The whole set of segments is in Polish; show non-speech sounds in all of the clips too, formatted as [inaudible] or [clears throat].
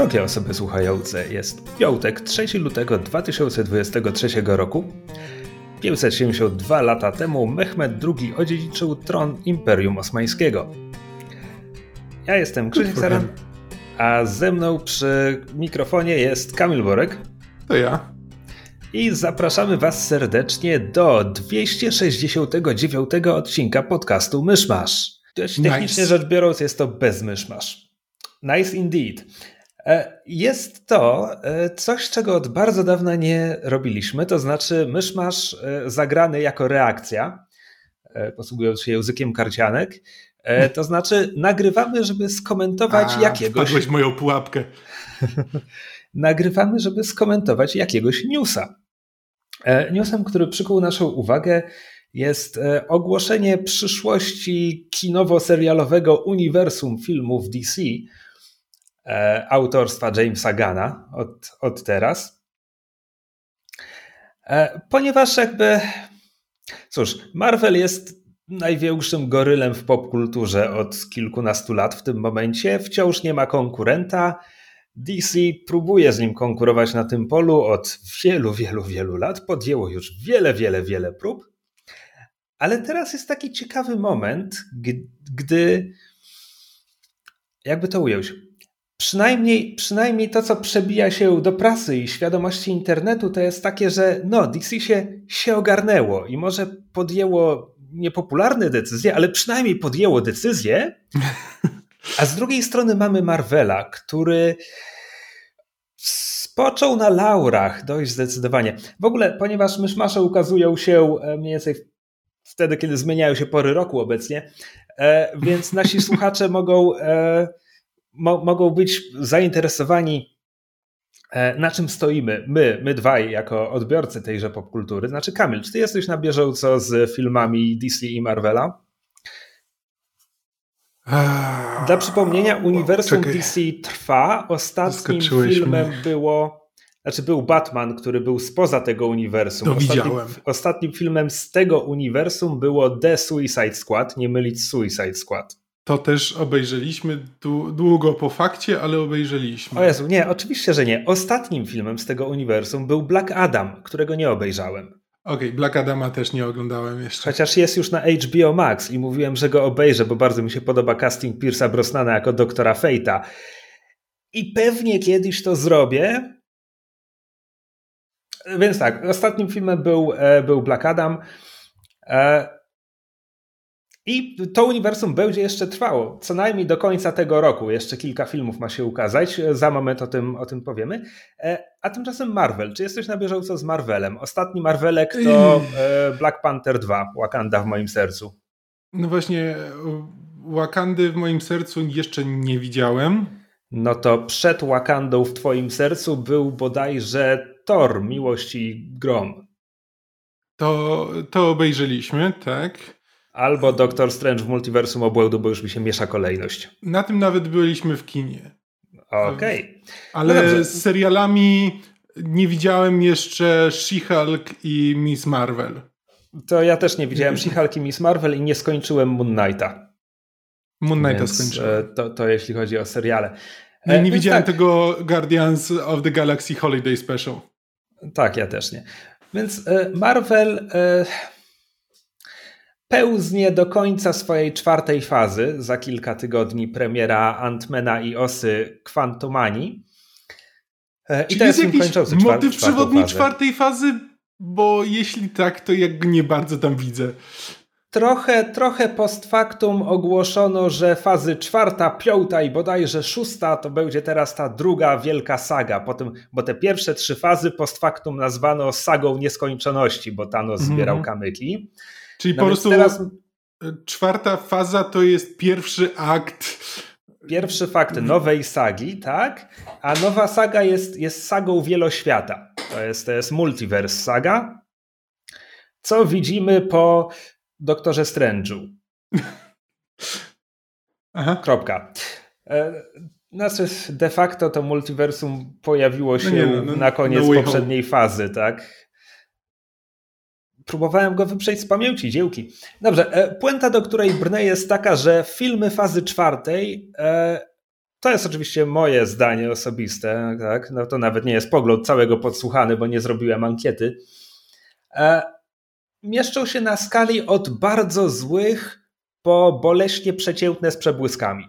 Drogie osoby słuchające, jest piątek, 3 lutego 2023 roku. 572 lata temu Mehmed II odziedziczył tron Imperium Osmańskiego. Ja jestem Krzysiek Saran, a ze mną przy mikrofonie jest Kamil Borek. To ja. I zapraszamy Was serdecznie do 269 odcinka podcastu Myszmasz. Technicznie nice. rzecz biorąc jest to bez myszmasz. Nice indeed. E, jest to e, coś, czego od bardzo dawna nie robiliśmy, to znaczy myszmasz e, zagrany jako reakcja, posługując się językiem karcianek, to znaczy nagrywamy, żeby skomentować A, jakiegoś... Wpadłeś moją pułapkę. [laughs] nagrywamy, żeby skomentować jakiegoś newsa. Newsem, który przykuł naszą uwagę jest ogłoszenie przyszłości kinowo-serialowego uniwersum filmów DC, autorstwa Jamesa Gana od, od teraz. E, ponieważ jakby, cóż, Marvel jest największym gorylem w popkulturze od kilkunastu lat w tym momencie. Wciąż nie ma konkurenta. DC próbuje z nim konkurować na tym polu od wielu, wielu, wielu lat. Podjęło już wiele, wiele, wiele prób. Ale teraz jest taki ciekawy moment, gdy, jakby to ująć, przynajmniej, przynajmniej to, co przebija się do prasy i świadomości internetu, to jest takie, że no, DC się, się ogarnęło i może podjęło niepopularne decyzje, ale przynajmniej podjęło decyzję. A z drugiej strony mamy Marvela, który spoczął na laurach dość zdecydowanie. W ogóle, ponieważ myszmasze ukazują się e, mniej więcej wtedy, kiedy zmieniają się pory roku obecnie, e, więc nasi słuchacze mogą e, mo mogą być zainteresowani, e, na czym stoimy my, my dwaj, jako odbiorcy tejże popkultury. Znaczy, Kamil, czy ty jesteś na bieżąco z filmami DC i Marvela? Dla przypomnienia, uniwersum Czekaj. DC trwa. Ostatnim filmem mnie. było. Znaczy, był Batman, który był spoza tego uniwersum. To ostatnim, widziałem. ostatnim filmem z tego uniwersum było The Suicide Squad, nie mylić Suicide Squad. To też obejrzeliśmy długo po fakcie, ale obejrzeliśmy. O Jezu, nie, oczywiście, że nie. Ostatnim filmem z tego uniwersum był Black Adam, którego nie obejrzałem. Okej, okay, Black Adama też nie oglądałem jeszcze. Chociaż jest już na HBO Max i mówiłem, że go obejrzę, bo bardzo mi się podoba casting Pierce'a Brosnana jako doktora Fate'a. I pewnie kiedyś to zrobię. Więc tak, ostatnim filmem był, e, był Black Adam. I to uniwersum będzie jeszcze trwało, co najmniej do końca tego roku. Jeszcze kilka filmów ma się ukazać, za moment o tym, o tym powiemy. E, a tymczasem Marvel. Czy jesteś na bieżąco z Marvelem? Ostatni Marvelek to e, Black Panther 2, Wakanda w moim sercu. No właśnie, Wakandy w moim sercu jeszcze nie widziałem. No to przed Wakandą w twoim sercu był bodajże Thor, Miłość i Grom. To, to obejrzeliśmy, tak. Albo Doctor Strange w multiversum obłędu, bo już mi się miesza kolejność. Na tym nawet byliśmy w kinie. Okej. Okay. Ale no z serialami nie widziałem jeszcze She-Hulk i Miss Marvel. To ja też nie widziałem She-Hulk i Miss Marvel i nie skończyłem Moon Knighta. Moon Knighta skończyłem. E, to, to jeśli chodzi o seriale. No nie, nie widziałem tak. tego Guardians of the Galaxy Holiday Special. Tak, ja też nie. Więc e, Marvel pełznie do końca swojej czwartej fazy. Za kilka tygodni premiera Antmana i Osy Quantumani. E, I to jest, jakiś kończący motyw przewodni fazę. czwartej fazy? Bo jeśli tak, to jak nie bardzo tam widzę. Trochę, trochę post factum ogłoszono, że fazy czwarta, piąta i bodajże szósta to będzie teraz ta druga wielka saga. Potem, bo te pierwsze trzy fazy post factum nazwano sagą nieskończoności, bo Thanos mm -hmm. zbierał kamyki. Czyli no po prostu teraz... czwarta faza to jest pierwszy akt. Pierwszy fakt nowej sagi, tak? A nowa saga jest, jest sagą wieloświata. To jest, to jest Multiverse Saga. Co widzimy po Doktorze Strange'u? [laughs] Aha. Kropka. E, znaczy, de facto to multiversum pojawiło no się no nie, no, no, na koniec no poprzedniej fazy, tak? Próbowałem go wyprzeć z pamięci, dziełki. Dobrze, e, puenta, do której brnę jest taka, że filmy fazy czwartej, e, to jest oczywiście moje zdanie osobiste, tak? no to nawet nie jest pogląd całego podsłuchany, bo nie zrobiłem ankiety, e, mieszczą się na skali od bardzo złych po boleśnie przeciętne z przebłyskami.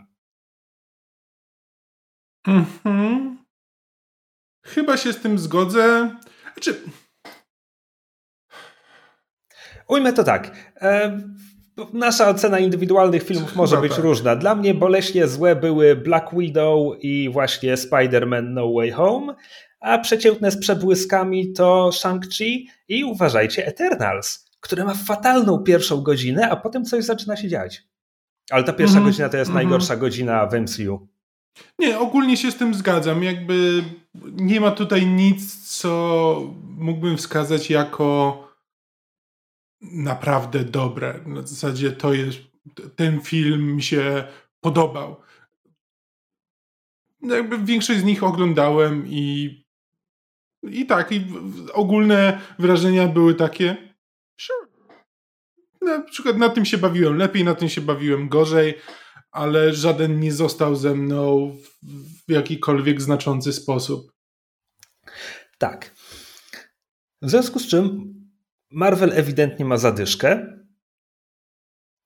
Mhm. Chyba się z tym zgodzę. Znaczy... Ujmę to tak. E, nasza ocena indywidualnych filmów może Chyba być tak. różna. Dla mnie boleśnie złe były Black Widow i właśnie Spider-Man No Way Home, a przeciętne z przebłyskami to Shang-Chi i uważajcie Eternals, które ma fatalną pierwszą godzinę, a potem coś zaczyna się dziać. Ale ta pierwsza mm -hmm. godzina to jest mm -hmm. najgorsza godzina w MCU. Nie, ogólnie się z tym zgadzam. Jakby nie ma tutaj nic, co mógłbym wskazać jako naprawdę dobre. Na zasadzie to jest, ten film mi się podobał. Jakby większość z nich oglądałem i i tak, i ogólne wrażenia były takie sure. Na przykład na tym się bawiłem lepiej, na tym się bawiłem gorzej, ale żaden nie został ze mną w jakikolwiek znaczący sposób. Tak. W związku z czym Marvel ewidentnie ma zadyszkę,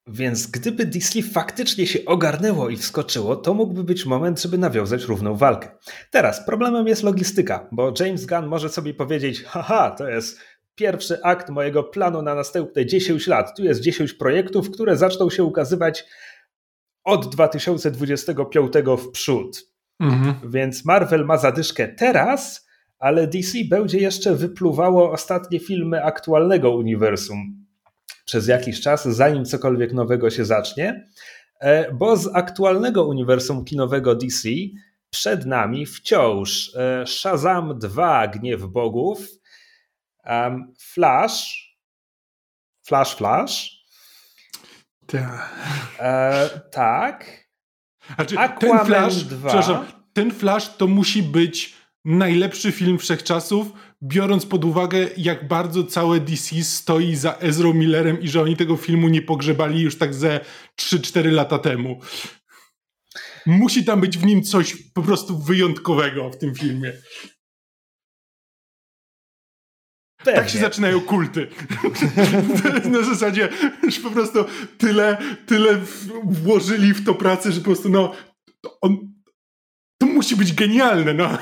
więc gdyby DC faktycznie się ogarnęło i wskoczyło, to mógłby być moment, żeby nawiązać równą walkę. Teraz problemem jest logistyka, bo James Gunn może sobie powiedzieć: haha, to jest pierwszy akt mojego planu na następne 10 lat. Tu jest 10 projektów, które zaczną się ukazywać od 2025 w przód. Mhm. Więc Marvel ma zadyszkę teraz, ale DC będzie jeszcze wypluwało ostatnie filmy aktualnego uniwersum przez jakiś czas, zanim cokolwiek nowego się zacznie, e, bo z aktualnego uniwersum kinowego DC przed nami wciąż e, Shazam 2 Gniew Bogów, Flash, Flash Flash, Ta. E, tak. Znaczy, Aquaman ten Flash, 2. Przepraszam, ten Flash to musi być najlepszy film wszechczasów, biorąc pod uwagę, jak bardzo całe DC stoi za Ezra Millerem i że oni tego filmu nie pogrzebali już tak ze 3-4 lata temu. Musi tam być w nim coś po prostu wyjątkowego w tym filmie. Pewnie. Tak się zaczynają kulty. Na zasadzie już po prostu tyle, tyle włożyli w to pracę, że po prostu no on, to musi być genialne. No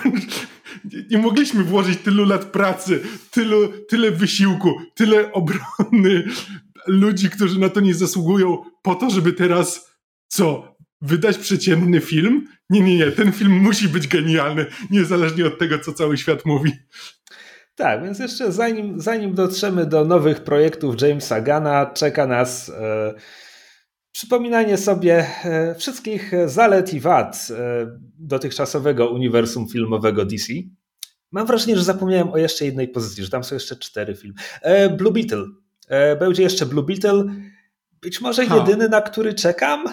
nie mogliśmy włożyć tylu lat pracy, tylu, tyle wysiłku, tyle obrony ludzi, którzy na to nie zasługują, po to, żeby teraz co? Wydać przeciętny film? Nie, nie, nie. Ten film musi być genialny, niezależnie od tego, co cały świat mówi. Tak, więc jeszcze zanim, zanim dotrzemy do nowych projektów Jamesa Gana, czeka nas. E, Przypominanie sobie e, wszystkich zalet i wad e, dotychczasowego uniwersum filmowego DC. Mam wrażenie, że zapomniałem o jeszcze jednej pozycji, że tam są jeszcze cztery filmy. E, Blue Beetle. Będzie jeszcze Blue Beetle. Być może ha. jedyny, na który czekam.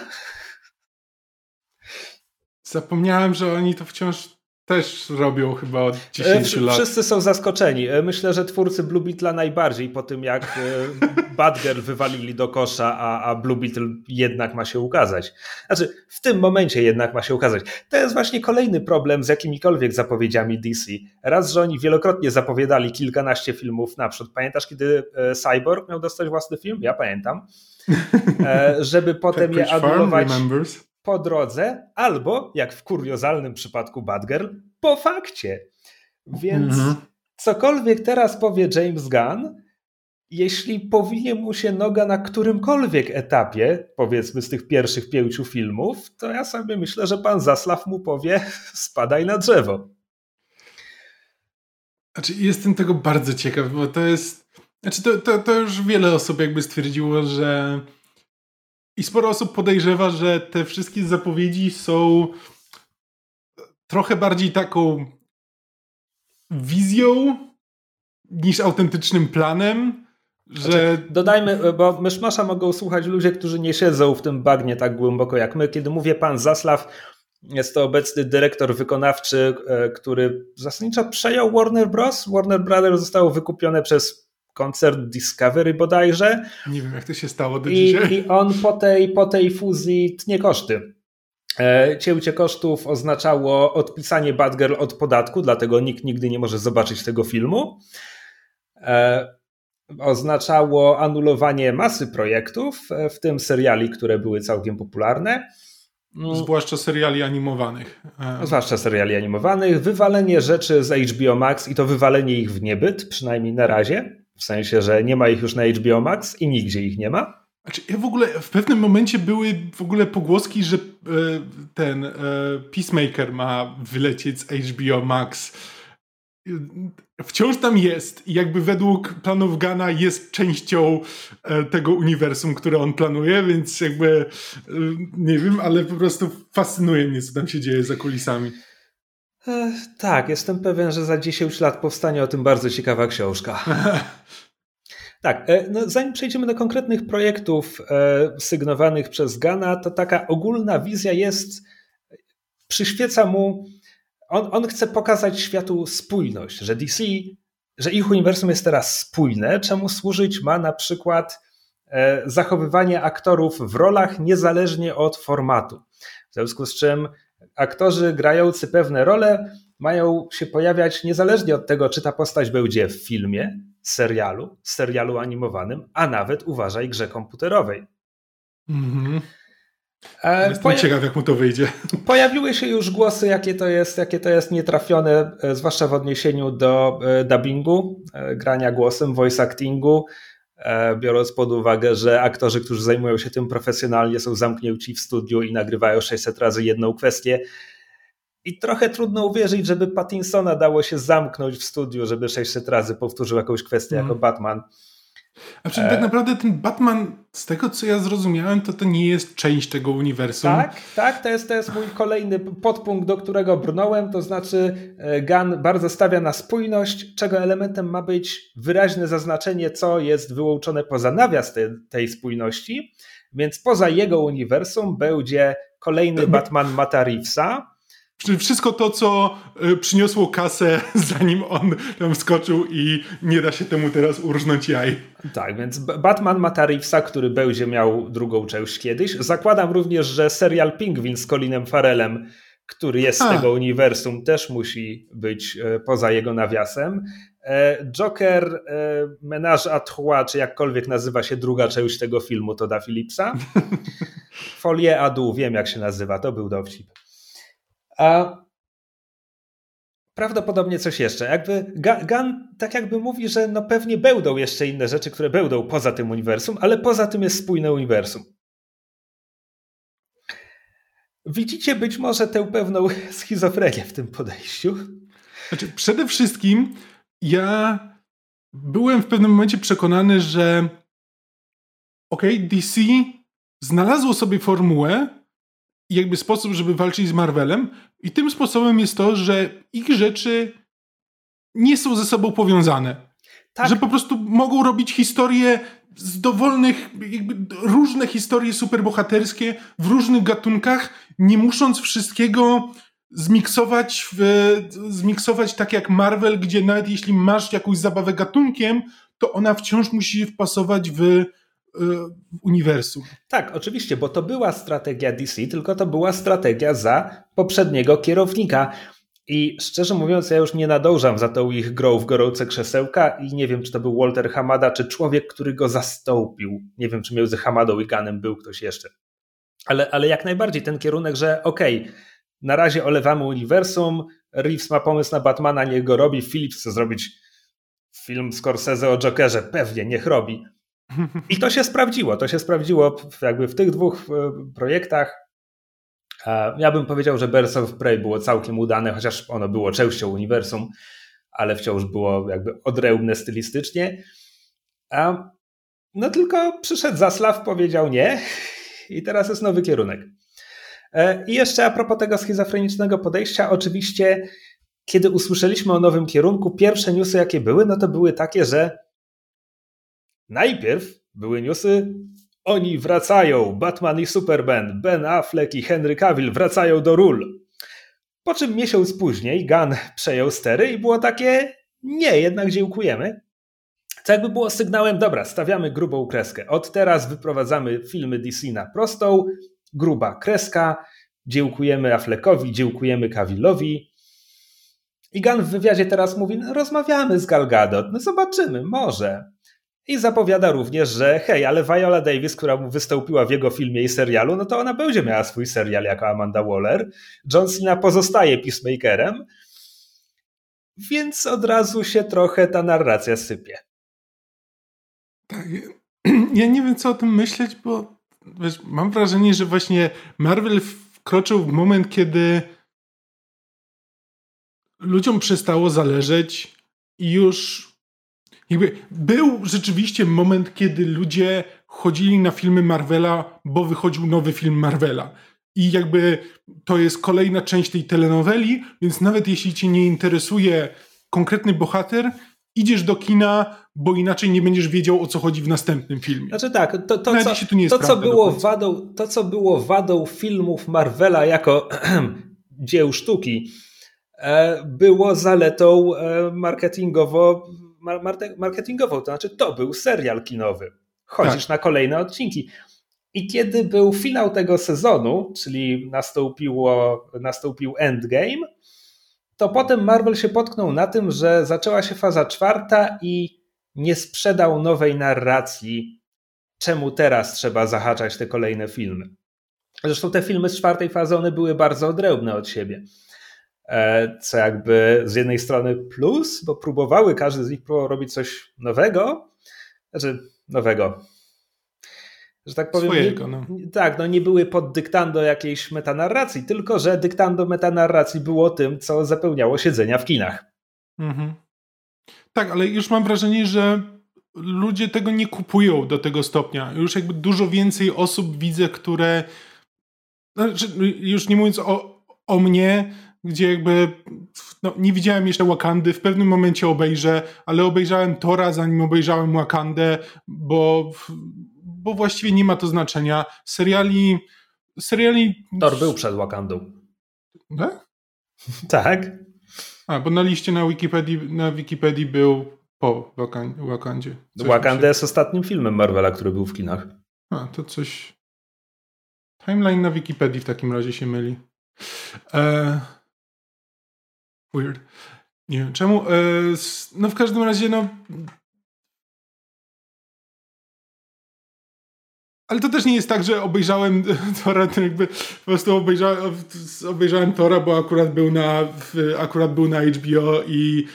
Zapomniałem, że oni to wciąż też robią chyba od 10 e, lat. Wszyscy są zaskoczeni. E, myślę, że twórcy Blue Beetle najbardziej po tym, jak e, [laughs] Badger wywalili do kosza, a, a Blue Beetle jednak ma się ukazać. Znaczy, w tym momencie jednak ma się ukazać. To jest właśnie kolejny problem z jakimikolwiek zapowiedziami DC. Raz, że oni wielokrotnie zapowiadali kilkanaście filmów naprzód. Pamiętasz, kiedy Cyborg miał dostać własny film? Ja pamiętam. Żeby [laughs] potem je anulować po drodze, albo, jak w kuriozalnym przypadku Batgirl, po fakcie. Więc mhm. cokolwiek teraz powie James Gunn, jeśli powinie mu się noga na którymkolwiek etapie, powiedzmy z tych pierwszych pięciu filmów, to ja sobie myślę, że pan Zaslaw mu powie [laughs] spadaj na drzewo. Znaczy, jestem tego bardzo ciekaw, bo to jest. Znaczy, to, to, to już wiele osób jakby stwierdziło, że i sporo osób podejrzewa, że te wszystkie zapowiedzi są trochę bardziej taką wizją niż autentycznym planem. Że... Znaczy, dodajmy, bo myszmasza mogą słuchać ludzie, którzy nie siedzą w tym bagnie tak głęboko jak my. Kiedy mówię pan Zaslaw, jest to obecny dyrektor wykonawczy, e, który zasadniczo przejął Warner Bros. Warner Brothers zostało wykupione przez koncern Discovery bodajże. Nie wiem, jak to się stało do I, dzisiaj. I on po tej, po tej fuzji tnie koszty. E, cięcie kosztów oznaczało odpisanie Batgirl od podatku, dlatego nikt nigdy nie może zobaczyć tego filmu. E, oznaczało anulowanie masy projektów, w tym seriali, które były całkiem popularne. Mm. Zwłaszcza seriali animowanych. E, zwłaszcza seriali animowanych. Wywalenie rzeczy z HBO Max i to wywalenie ich w niebyt, przynajmniej na razie. W sensie, że nie ma ich już na HBO Max i nigdzie ich nie ma. Znaczy, ja w ogóle w pewnym momencie były w ogóle pogłoski, że e, ten e, Peacemaker ma wylecieć z HBO Max wciąż tam jest i jakby według planów Gana jest częścią e, tego uniwersum, które on planuje, więc jakby e, nie wiem, ale po prostu fascynuje mnie, co tam się dzieje za kulisami. E, tak, jestem pewien, że za 10 lat powstanie o tym bardzo ciekawa książka. [laughs] tak, no zanim przejdziemy do konkretnych projektów sygnowanych przez Gana, to taka ogólna wizja jest, przyświeca mu on, on chce pokazać światu spójność, że DC, że ich uniwersum jest teraz spójne, czemu służyć ma na przykład e, zachowywanie aktorów w rolach niezależnie od formatu. W związku z czym aktorzy grający pewne role mają się pojawiać niezależnie od tego, czy ta postać będzie w filmie, serialu, serialu animowanym, a nawet uważaj grze komputerowej. Mhm. E, Jestem ciekaw, jak mu to wyjdzie. [laughs] Pojawiły się już głosy, jakie to jest, jakie to jest nietrafione, e, zwłaszcza w odniesieniu do e, dubbingu, grania głosem, voice actingu, biorąc pod uwagę, że aktorzy, którzy zajmują się tym profesjonalnie, są zamknięci w studiu i nagrywają 600 razy jedną kwestię. I trochę trudno uwierzyć, żeby Pattinsona dało się zamknąć w studiu, żeby 600 razy powtórzył jakąś kwestię mm. jako Batman. A przecież tak e... naprawdę ten Batman, z tego co ja zrozumiałem, to to nie jest część tego uniwersum. Tak, tak, to jest, to jest mój kolejny podpunkt, do którego brnąłem, to znaczy e, Gun bardzo stawia na spójność, czego elementem ma być wyraźne zaznaczenie, co jest wyłączone poza nawias te, tej spójności, więc poza jego uniwersum będzie kolejny Batman Mata Reevesa, wszystko to, co y, przyniosło kasę, [laughs] zanim on tam wskoczył i nie da się temu teraz urżnąć jaj. Tak, więc Batman ma Reevesa, który będzie miał drugą część kiedyś. Zakładam również, że serial Pingwin z Colinem Farelem, który jest z tego uniwersum, też musi być e, poza jego nawiasem. E, Joker e, Menage à Trois, czy jakkolwiek nazywa się druga część tego filmu, to da Philipsa. [laughs] Folie Adu, wiem jak się nazywa, to był dowcip. A prawdopodobnie coś jeszcze. Jakby Gun tak jakby mówi, że no pewnie będą jeszcze inne rzeczy, które będą poza tym uniwersum, ale poza tym jest spójne uniwersum. Widzicie być może tę pewną [laughs] schizofrenię w tym podejściu? Znaczy, przede wszystkim ja byłem w pewnym momencie przekonany, że okej, okay, DC znalazło sobie formułę, jakby sposób, żeby walczyć z Marvelem. I tym sposobem jest to, że ich rzeczy nie są ze sobą powiązane. Tak. Że po prostu mogą robić historie z dowolnych, jakby różne historie superbohaterskie w różnych gatunkach, nie musząc wszystkiego zmiksować, w, zmiksować tak jak Marvel, gdzie nawet jeśli masz jakąś zabawę gatunkiem, to ona wciąż musi się wpasować w uniwersum. Tak, oczywiście, bo to była strategia DC, tylko to była strategia za poprzedniego kierownika. I szczerze mówiąc, ja już nie nadążam za tą ich grą w gorące krzesełka i nie wiem, czy to był Walter Hamada, czy człowiek, który go zastąpił. Nie wiem, czy między Hamadą i Ganem był ktoś jeszcze. Ale, ale jak najbardziej ten kierunek, że okej, okay, na razie olewamy uniwersum, Reeves ma pomysł na Batmana, niech go robi, Phillips chce zrobić film Scorsese o Jokerze, pewnie, niech robi. I to się sprawdziło. To się sprawdziło jakby w tych dwóch e, projektach. Ja bym powiedział, że Birds of Prey było całkiem udane, chociaż ono było częścią uniwersum, ale wciąż było jakby odrębne stylistycznie. No tylko przyszedł Zaslaw, powiedział nie i teraz jest nowy kierunek. E, I jeszcze a propos tego schizofrenicznego podejścia, oczywiście kiedy usłyszeliśmy o nowym kierunku, pierwsze newsy jakie były, no to były takie, że najpierw były newsy oni wracają, Batman i Superman, Ben Affleck i Henry Cavill wracają do ról. Po czym miesiąc później Gunn przejął stery i było takie, nie, jednak dziękujemy. Co jakby było sygnałem, dobra, stawiamy grubą kreskę. Od teraz wyprowadzamy filmy DC na prostą, gruba kreska, dziękujemy Affleckowi, dziękujemy Cavillowi. I Gunn w wywiadzie teraz mówi, no, rozmawiamy z Gal Gadot, no zobaczymy, może. I zapowiada również, że hej, ale Viola Davis, która mu wystąpiła w jego filmie i serialu, no to ona będzie miała swój serial jako Amanda Waller. John Cena pozostaje Peacemakerem, więc od razu się trochę ta narracja sypie. Tak, [clears throat] ja nie wiem co o tym myśleć, bo wiesz, mam wrażenie, że właśnie Marvel wkroczył w moment, kiedy ludziom przestało zależeć i już jakby był rzeczywiście moment, kiedy ludzie chodzili na filmy Marvela, bo wychodził nowy film Marvela. I jakby to jest kolejna część tej telenoweli, więc nawet jeśli cię nie interesuje konkretny bohater, idziesz do kina, bo inaczej nie będziesz wiedział o co chodzi w następnym filmie. Znaczy tak, to, to, co, to, co, było wadą, to co było wadą filmów Marvela jako [clears throat] dzieł sztuki, e, było zaletą e, marketingowo marketingową, to znaczy to był serial kinowy. Chodzisz tak. na kolejne odcinki. I kiedy był finał tego sezonu, czyli nastąpiło, nastąpił endgame, to potem Marvel się potknął na tym, że zaczęła się faza czwarta i nie sprzedał nowej narracji, czemu teraz trzeba zahaczać te kolejne filmy. Zresztą te filmy z czwartej fazy, one były bardzo odrębne od siebie. E, co jakby z jednej strony plus, bo próbowały, każdy z nich próbował robić coś nowego, znaczy nowego, że tak powiem, Swojego, no. tak, no nie były pod dyktando jakiejś metanarracji, tylko że dyktando metanarracji było tym, co zapełniało siedzenia w kinach. Mhm. Tak, ale już mam wrażenie, że ludzie tego nie kupują do tego stopnia. Już jakby dużo więcej osób widzę, które znaczy, już nie mówiąc o, o mnie, gdzie jakby no, nie widziałem jeszcze Wakandy, w pewnym momencie obejrzę, ale obejrzałem Tora zanim obejrzałem Wakandę, bo, bo właściwie nie ma to znaczenia. Seriali... seriali... Thor był przed Wakandą. Tak? [laughs] tak. A, bo na liście na Wikipedii, na Wikipedii był po Wakandzie. Wakanda się... jest ostatnim filmem Marvela, który był w kinach. A, to coś... Timeline na Wikipedii w takim razie się myli. Eee... Weird. Nie wiem czemu. E, no w każdym razie, no. Ale to też nie jest tak, że obejrzałem [laughs] Tora, to jakby po prostu obejrzałem, obejrzałem Tora, bo akurat był na, akurat był na HBO i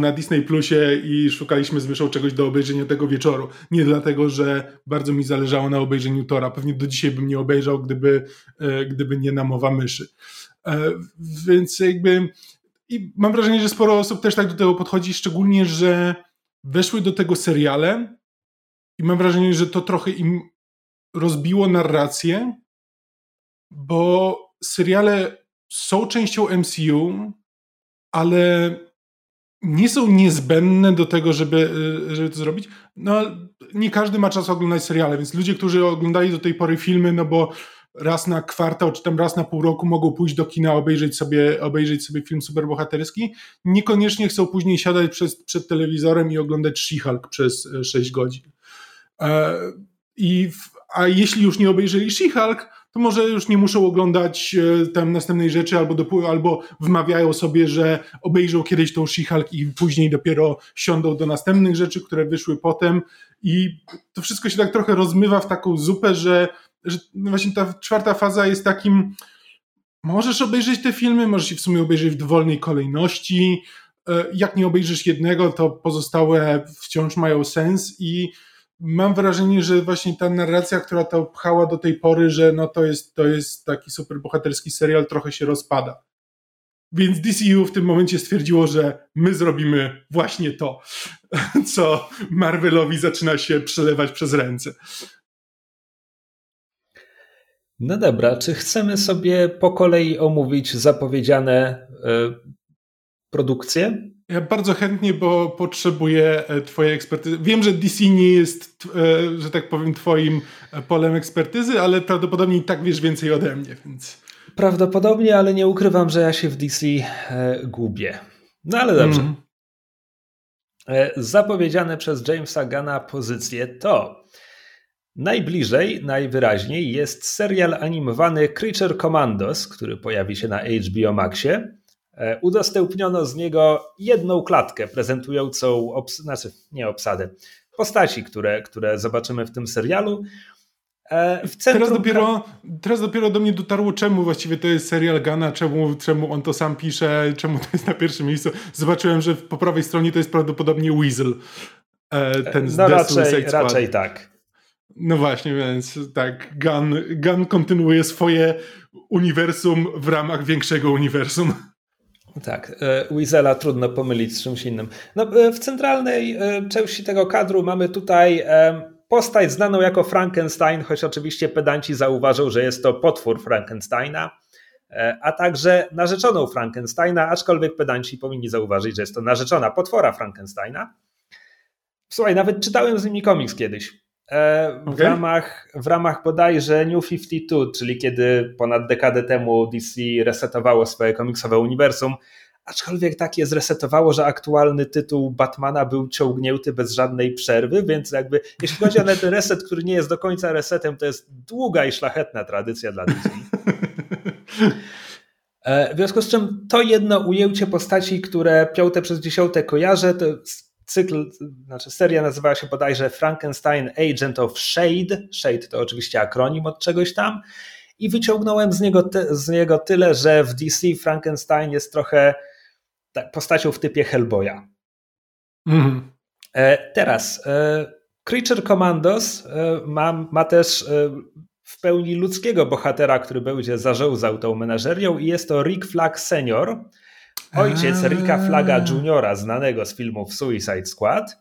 na Disney Plusie i szukaliśmy z myszą czegoś do obejrzenia tego wieczoru. Nie dlatego, że bardzo mi zależało na obejrzeniu Tora. Pewnie do dzisiaj bym nie obejrzał, gdyby, e, gdyby nie namowa myszy. E, więc jakby i mam wrażenie, że sporo osób też tak do tego podchodzi, szczególnie, że weszły do tego seriale i mam wrażenie, że to trochę im rozbiło narrację, bo seriale są częścią MCU, ale nie są niezbędne do tego, żeby, żeby to zrobić. No, nie każdy ma czas oglądać seriale, więc ludzie, którzy oglądali do tej pory filmy, no bo raz na kwartał, czy tam raz na pół roku mogą pójść do kina, obejrzeć sobie, obejrzeć sobie film superbohaterski. Niekoniecznie chcą później siadać przed, telewizorem i oglądać She-Hulk przez 6 e, godzin. E, I, a jeśli już nie obejrzeli She-Hulk, to może już nie muszą oglądać e, tam następnej rzeczy, albo, do, albo wmawiają sobie, że obejrzą kiedyś tą She-Hulk i później dopiero siądą do następnych rzeczy, które wyszły potem. I to wszystko się tak trochę rozmywa w taką zupę, że że właśnie ta czwarta faza jest takim możesz obejrzeć te filmy, możesz je w sumie obejrzeć w dowolnej kolejności. E, jak nie obejrzysz jednego, to pozostałe wciąż mają sens i mam wrażenie, że właśnie ta narracja, która to pchała do tej pory, że no to jest, to jest taki superbohaterski serial, trochę się rozpada. Więc DCU w tym momencie stwierdziło, że my zrobimy właśnie to, [laughs] co Marvelowi zaczyna się przelewać przez ręce. No dobra, czy chcemy sobie po kolei omówić zapowiedziane e, produkcję? Ja bardzo chętnie, bo potrzebuję e, Twojej ekspertyzy. Wiem, że DC nie jest, e, że tak powiem, Twoim polem ekspertyzy, ale prawdopodobnie i tak wiesz więcej ode mnie, więc. Prawdopodobnie, ale nie ukrywam, że ja się w DC gubię. No ale dobrze. Mm. Zapowiedziane przez Jamesa Gana pozycje to najbliżej, najwyraźniej jest serial animowany Creature Commandos, który pojawi się na HBO Maxie. E, udostępniono z niego jedną klatkę prezentującą, obs znaczy nie obsadę, postaci, które, które zobaczymy w tym serialu. E, teraz, dopiero, teraz dopiero do mnie dotarło, czemu właściwie to jest serial Gana, czemu, czemu on to sam pisze, czemu to jest na pierwszym miejscu. Zobaczyłem, że po prawej stronie to jest prawdopodobnie Weasel. E, ten z no raczej, raczej tak. No właśnie, więc tak, Gun, Gun kontynuuje swoje uniwersum w ramach większego uniwersum. Tak, e, Weasela trudno pomylić z czymś innym. No, e, w centralnej e, części tego kadru mamy tutaj postać znaną jako Frankenstein, choć oczywiście pedanci zauważył, że jest to potwór Frankensteina, a także narzeczoną Frankensteina, aczkolwiek pedanci powinni zauważyć, że jest to narzeczona potwora Frankensteina. Słuchaj, nawet czytałem z nimi komiks kiedyś. W, okay. ramach, w ramach bodajże New 52, czyli kiedy ponad dekadę temu DC resetowało swoje komiksowe uniwersum, aczkolwiek tak je zresetowało, że aktualny tytuł Batmana był ciągnięty bez żadnej przerwy, więc jakby jeśli chodzi o ten reset, który nie jest do końca resetem, to jest długa i szlachetna tradycja dla DC. E, w związku z czym to jedno ujęcie postaci, które piąte przez dziesiąte kojarzę, to cykl, znaczy seria nazywała się bodajże Frankenstein Agent of Shade. Shade to oczywiście akronim od czegoś tam. I wyciągnąłem z niego, te, z niego tyle, że w DC Frankenstein jest trochę tak, postacią w typie Hellboya. Mm. E, teraz e, Creature Commandos e, ma, ma też w pełni ludzkiego bohatera, który będzie zarządzał tą menażerią i jest to Rick Flag Senior, Ojciec Ricka Flaga Juniora, znanego z filmów Suicide Squad.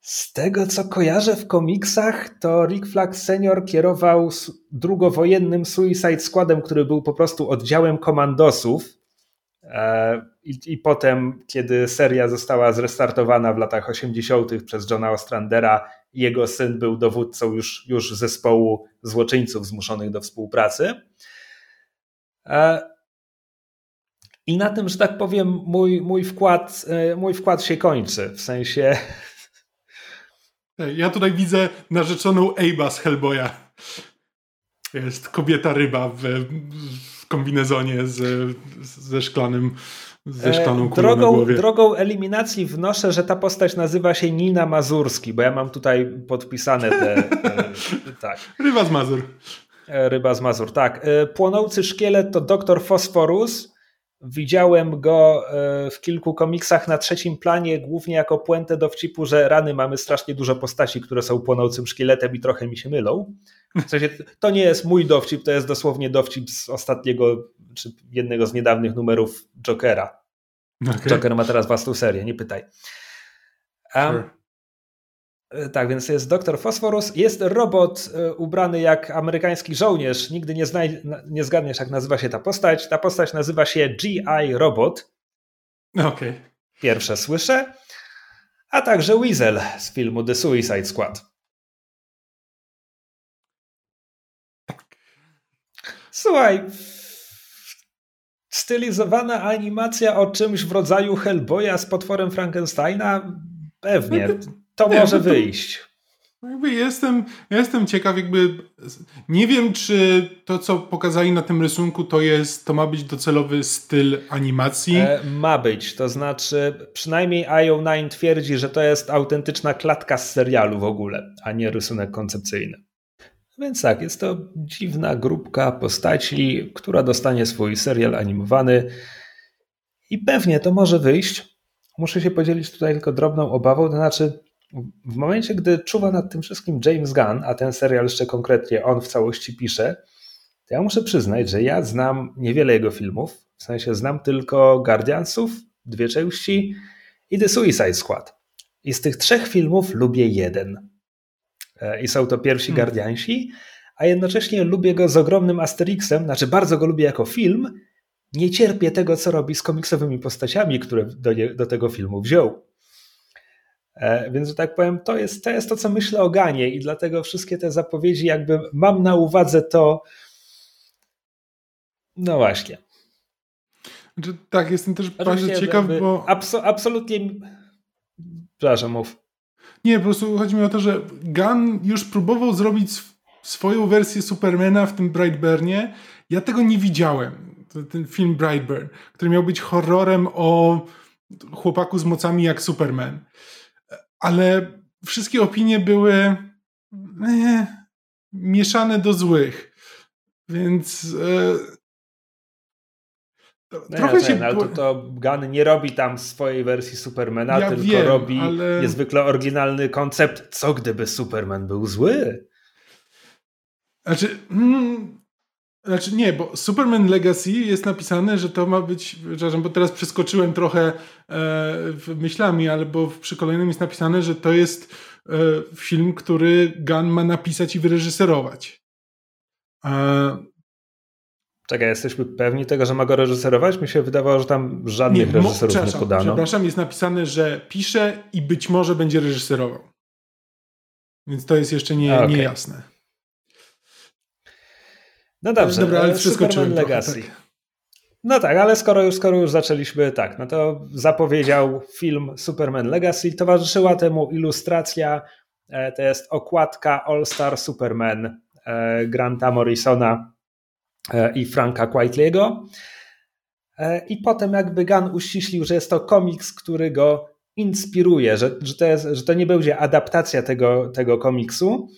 Z tego co kojarzę w komiksach, to Rick Flag Senior kierował drugowojennym Suicide Squadem, który był po prostu oddziałem komandosów. E, I, I, potem, kiedy seria została zrestartowana w latach 80. przez Johna Ostrandera, jego syn był dowódcą już, już zespołu złoczyńców zmuszonych do współpracy. E, i na tym, że tak powiem, mój, mój, wkład, e, mój wkład się kończy. W sensie. Ja tutaj widzę narzeczoną Aba z Hellboya. Jest kobieta ryba w, w kombinezonie z, ze szklanym. Ze szklaną e, drogą, drogą eliminacji wnoszę, że ta postać nazywa się Nina Mazurski, bo ja mam tutaj podpisane te. e, [laughs] tak. Ryba z Mazur. E, ryba z Mazur, tak. Płonący szkielet to doktor Fosforus. Widziałem go e, w kilku komiksach na trzecim planie, głównie jako puentę dowcipu, że rany mamy strasznie dużo postaci, które są płonącym szkieletem i trochę mi się mylą. W sensie, to nie jest mój dowcip, to jest dosłownie dowcip z ostatniego, czy jednego z niedawnych numerów Jokera. Okay. Joker ma teraz własną serię, nie pytaj. Um, sure. E, tak, więc jest doktor Fosforus. Jest robot e, ubrany jak amerykański żołnierz. Nigdy nie, nie zgadniesz, jak nazywa się ta postać. Ta postać nazywa się G.I. Robot. Okej. Okay. Pierwsze słyszę. A także Weasel z filmu The Suicide Squad. Słuchaj, stylizowana animacja o czymś w rodzaju Hellboya z potworem Frankensteina? Pewnie. No to nie, może wyjść. Jakby jestem, jestem ciekaw, jakby nie wiem, czy to, co pokazali na tym rysunku, to jest, to ma być docelowy styl animacji. E, ma być, to znaczy przynajmniej IO9 twierdzi, że to jest autentyczna klatka z serialu w ogóle, a nie rysunek koncepcyjny. Więc tak, jest to dziwna grupka postaci, która dostanie swój serial animowany i pewnie to może wyjść. Muszę się podzielić tutaj tylko drobną obawą, to znaczy w momencie, gdy czuwa nad tym wszystkim James Gunn, a ten serial jeszcze konkretnie on w całości pisze, to ja muszę przyznać, że ja znam niewiele jego filmów. W sensie znam tylko Guardiansów, dwie części i The Suicide Squad. I z tych trzech filmów lubię jeden. E, I są to pierwsi hmm. Guardiansi, a jednocześnie lubię go z ogromnym Asterixem, znaczy bardzo go lubię jako film, nie cierpię tego, co robi z komiksowymi postaciami, które do, nie, do tego filmu wziął. E, więc, że tak powiem, to jest, to jest to, co myślę o Ganie i dlatego wszystkie te zapowiedzi, jakby mam na uwadze to. No właśnie. Znaczy, tak, jestem też bardzo ciekaw, bo. Abso absolutnie. Przepraszam, mów. Nie, po prostu chodzi mi o to, że Gunn już próbował zrobić swoją wersję Supermana w tym Brightburnie. Ja tego nie widziałem. Ten film Brightburn, który miał być horrorem o chłopaku z mocami jak Superman ale wszystkie opinie były eh, mieszane do złych. Więc e, no trochę ja się... ale to, to Gunn nie robi tam swojej wersji Supermana, ja tylko wiem, robi ale... niezwykle oryginalny koncept, co gdyby Superman był zły. Znaczy, mm, znaczy nie, bo Superman Legacy jest napisane, że to ma być, przepraszam, bo teraz przeskoczyłem trochę e, myślami, ale bo przy kolejnym jest napisane, że to jest e, film, który Gunn ma napisać i wyreżyserować. E, Czekaj, jesteśmy pewni tego, że ma go reżyserować? Mi się wydawało, że tam żadnych nie, reżyserów nie podano. Przepraszam, jest napisane, że pisze i być może będzie reżyserował. Więc to jest jeszcze nie, okay. niejasne. No dobrze, Dobra, ale Superman Legacy. Trochę, tak. No tak, ale skoro już, skoro już zaczęliśmy tak, no to zapowiedział film Superman Legacy, towarzyszyła temu ilustracja, e, to jest okładka All Star Superman e, Granta Morrisona e, i Franka Quitely'ego. I potem jakby Gunn uściślił, że jest to komiks, który go inspiruje, że, że, to, jest, że to nie będzie adaptacja tego, tego komiksu,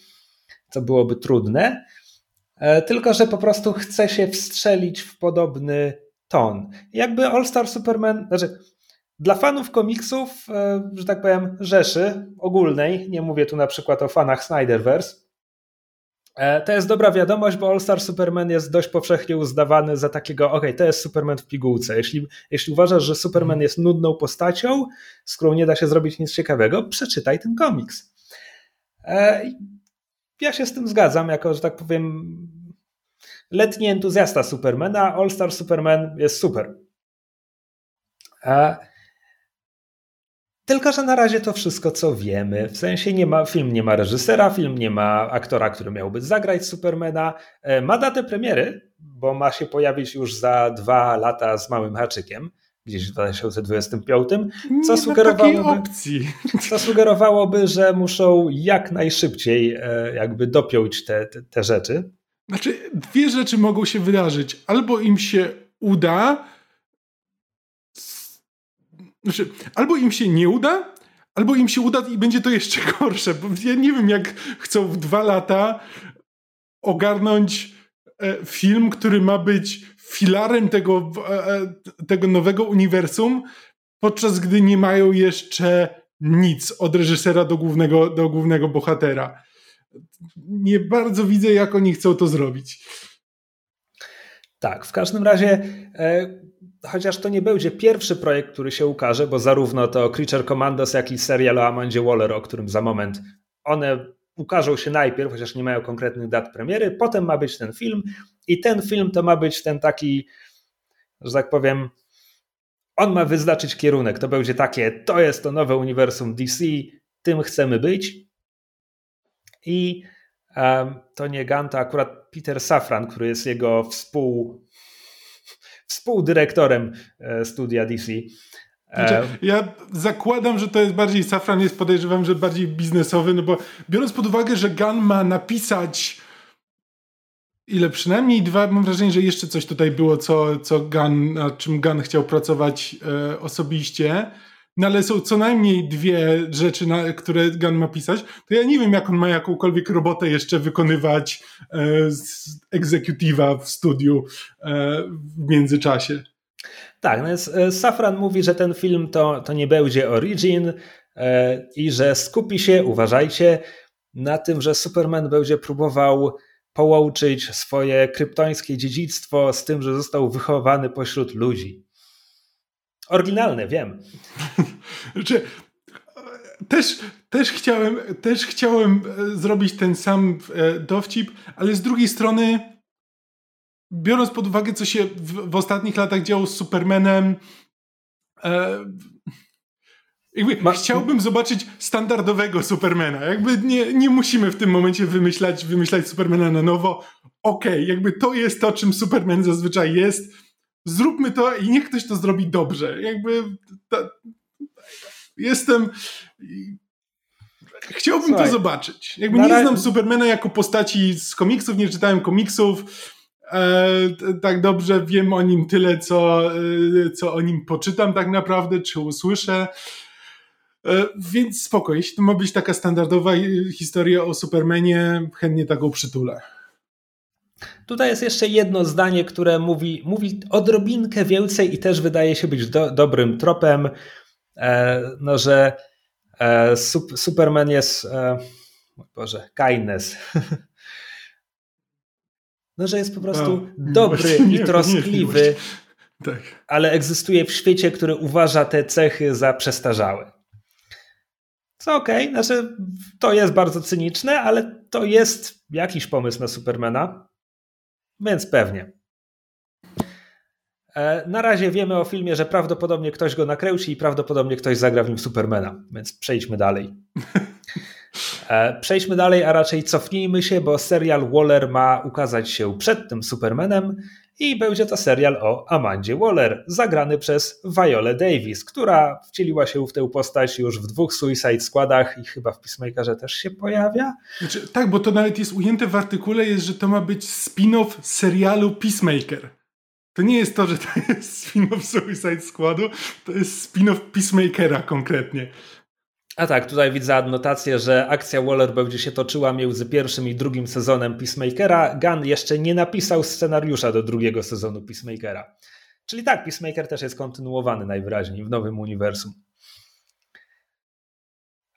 co byłoby trudne, E, tylko że po prostu chce się wstrzelić w podobny ton. Jakby All Star Superman, znaczy dla fanów komiksów, e, że tak powiem, rzeszy ogólnej, nie mówię tu na przykład o fanach Snyderverse, e, to jest dobra wiadomość, bo All Star Superman jest dość powszechnie uznawany za takiego, ok, to jest Superman w pigułce. Jeśli, jeśli uważasz, że Superman jest nudną postacią, z którą nie da się zrobić nic ciekawego, przeczytaj ten komiks ja się z tym zgadzam, jako, że tak powiem, letni entuzjasta Supermana. All Star Superman jest super. Tylko, że na razie to wszystko, co wiemy. W sensie nie ma, film nie ma reżysera, film nie ma aktora, który miałby zagrać Supermana. E, ma datę premiery, bo ma się pojawić już za dwa lata z małym haczykiem gdzieś w 2025, co sugerowałoby, opcji. co sugerowałoby, że muszą jak najszybciej e, jakby dopiąć te, te, te rzeczy. Znaczy, dwie rzeczy mogą się wydarzyć. Albo im się uda, znaczy, albo im się nie uda, albo im się uda i będzie to jeszcze gorsze, bo ja nie wiem, jak chcą w dwa lata ogarnąć film, który ma być filarem tego, e, e, tego nowego uniwersum, podczas gdy nie mają jeszcze nic od reżysera do głównego, do głównego bohatera. Nie bardzo widzę, jak oni chcą to zrobić. Tak, w każdym razie, e, chociaż to nie będzie pierwszy projekt, który się ukaże, bo zarówno to Creature Commandos, jak i serial o Amandzie Waller, o którym za moment, one ukażą się najpierw, chociaż nie mają konkretnych dat premiery, potem ma być ten film i ten film to ma być ten taki, że tak powiem, on ma wyznaczyć kierunek. To będzie takie, to jest to nowe uniwersum DC, tym chcemy być. I um, to nie Ganta, akurat Peter Safran, który jest jego współ, współdyrektorem e, studia DC. Znaczy, ja zakładam, że to jest bardziej Safran, jest podejrzewam, że bardziej biznesowy, no bo biorąc pod uwagę, że Gun ma napisać ile przynajmniej dwa, mam wrażenie, że jeszcze coś tutaj było, co, co Gun, nad czym Gun chciał pracować e, osobiście. No ale są co najmniej dwie rzeczy, na, które Gun ma pisać. To ja nie wiem, jak on ma jakąkolwiek robotę jeszcze wykonywać e, z executive'a w studiu e, w międzyczasie. Tak, no e, Safran mówi, że ten film to, to nie będzie Origin e, i że skupi się, uważajcie, na tym, że Superman będzie próbował połączyć swoje kryptońskie dziedzictwo z tym, że został wychowany pośród ludzi. Oryginalne, wiem. [laughs] Znaczy, też, też, chciałem, też chciałem e, zrobić ten sam dowcip, ale z drugiej strony biorąc pod uwagę, co się w, w ostatnich latach działo z Supermanem, e, jakby chciałbym zobaczyć standardowego Supermana. Jakby nie, nie musimy w tym momencie wymyślać, wymyślać Supermana na nowo. Okej, okay, jakby to jest to, czym Superman zazwyczaj jest. Zróbmy to i niech ktoś to zrobi dobrze. Jakby ta, jestem Chciałbym Słuchaj, to zobaczyć. Jakby nie znam Supermana jako postaci z komiksów, nie czytałem komiksów. E, tak dobrze wiem o nim tyle, co, e, co o nim poczytam tak naprawdę, czy usłyszę. E, więc spoko, jeśli to ma być taka standardowa historia o Supermanie, chętnie taką przytulę. Tutaj jest jeszcze jedno zdanie, które mówi, mówi odrobinkę więcej i też wydaje się być do, dobrym tropem, no, że Superman jest, Boże, kindness. [laughs] No, że jest po prostu no, dobry i troskliwy, tak. ale egzystuje w świecie, który uważa te cechy za przestarzałe. Co okej, okay, znaczy to jest bardzo cyniczne, ale to jest jakiś pomysł na Supermana, więc pewnie. E, na razie wiemy o filmie, że prawdopodobnie ktoś go nakręci i prawdopodobnie ktoś zagra w nim Supermana, więc przejdźmy dalej. [laughs] E, przejdźmy dalej, a raczej cofnijmy się, bo serial Waller ma ukazać się przed tym Supermanem i będzie to serial o Amandzie Waller, zagrany przez Viola Davis, która wcieliła się w tę postać już w dwóch Suicide Składach i chyba w Peacemakerze też się pojawia. Znaczy, tak, bo to nawet jest ujęte w artykule, jest, że to ma być spin-off serialu Peacemaker. To nie jest to, że to jest spin-off Suicide Squadu, to jest spin-off Peacemakera konkretnie. A tak, tutaj widzę adnotację, że akcja Waller będzie się toczyła między pierwszym i drugim sezonem Peacemakera. Gunn jeszcze nie napisał scenariusza do drugiego sezonu Peacemakera. Czyli tak, Peacemaker też jest kontynuowany najwyraźniej w nowym uniwersum.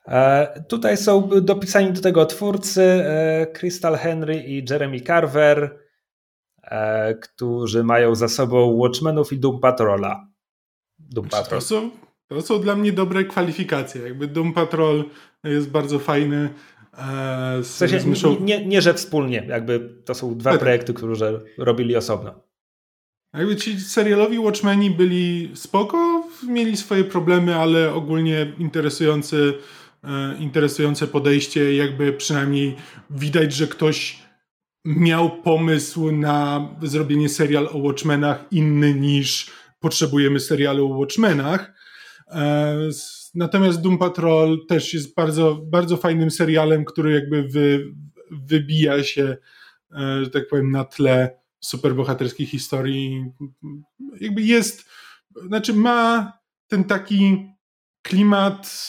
E, tutaj są dopisani do tego twórcy e, Crystal Henry i Jeremy Carver. E, którzy mają za sobą Watchmenów i Doom Patrola. Doom Patrol. To są, to są dla mnie dobre kwalifikacje. Jakby Doom Patrol jest bardzo fajny. E, w sensie, nie, nie, że wspólnie, jakby to są dwa tak. projekty, które robili osobno. Jakby ci serialowi Watchmeni byli spoko, mieli swoje problemy, ale ogólnie interesujący, e, interesujące podejście, jakby przynajmniej widać, że ktoś miał pomysł na zrobienie serial o Watchmenach inny niż potrzebujemy serialu o Watchmenach. E, natomiast Doom Patrol też jest bardzo, bardzo fajnym serialem, który jakby wy, wybija się, e, że tak powiem, na tle superbohaterskiej historii. Jakby jest, znaczy ma ten taki klimat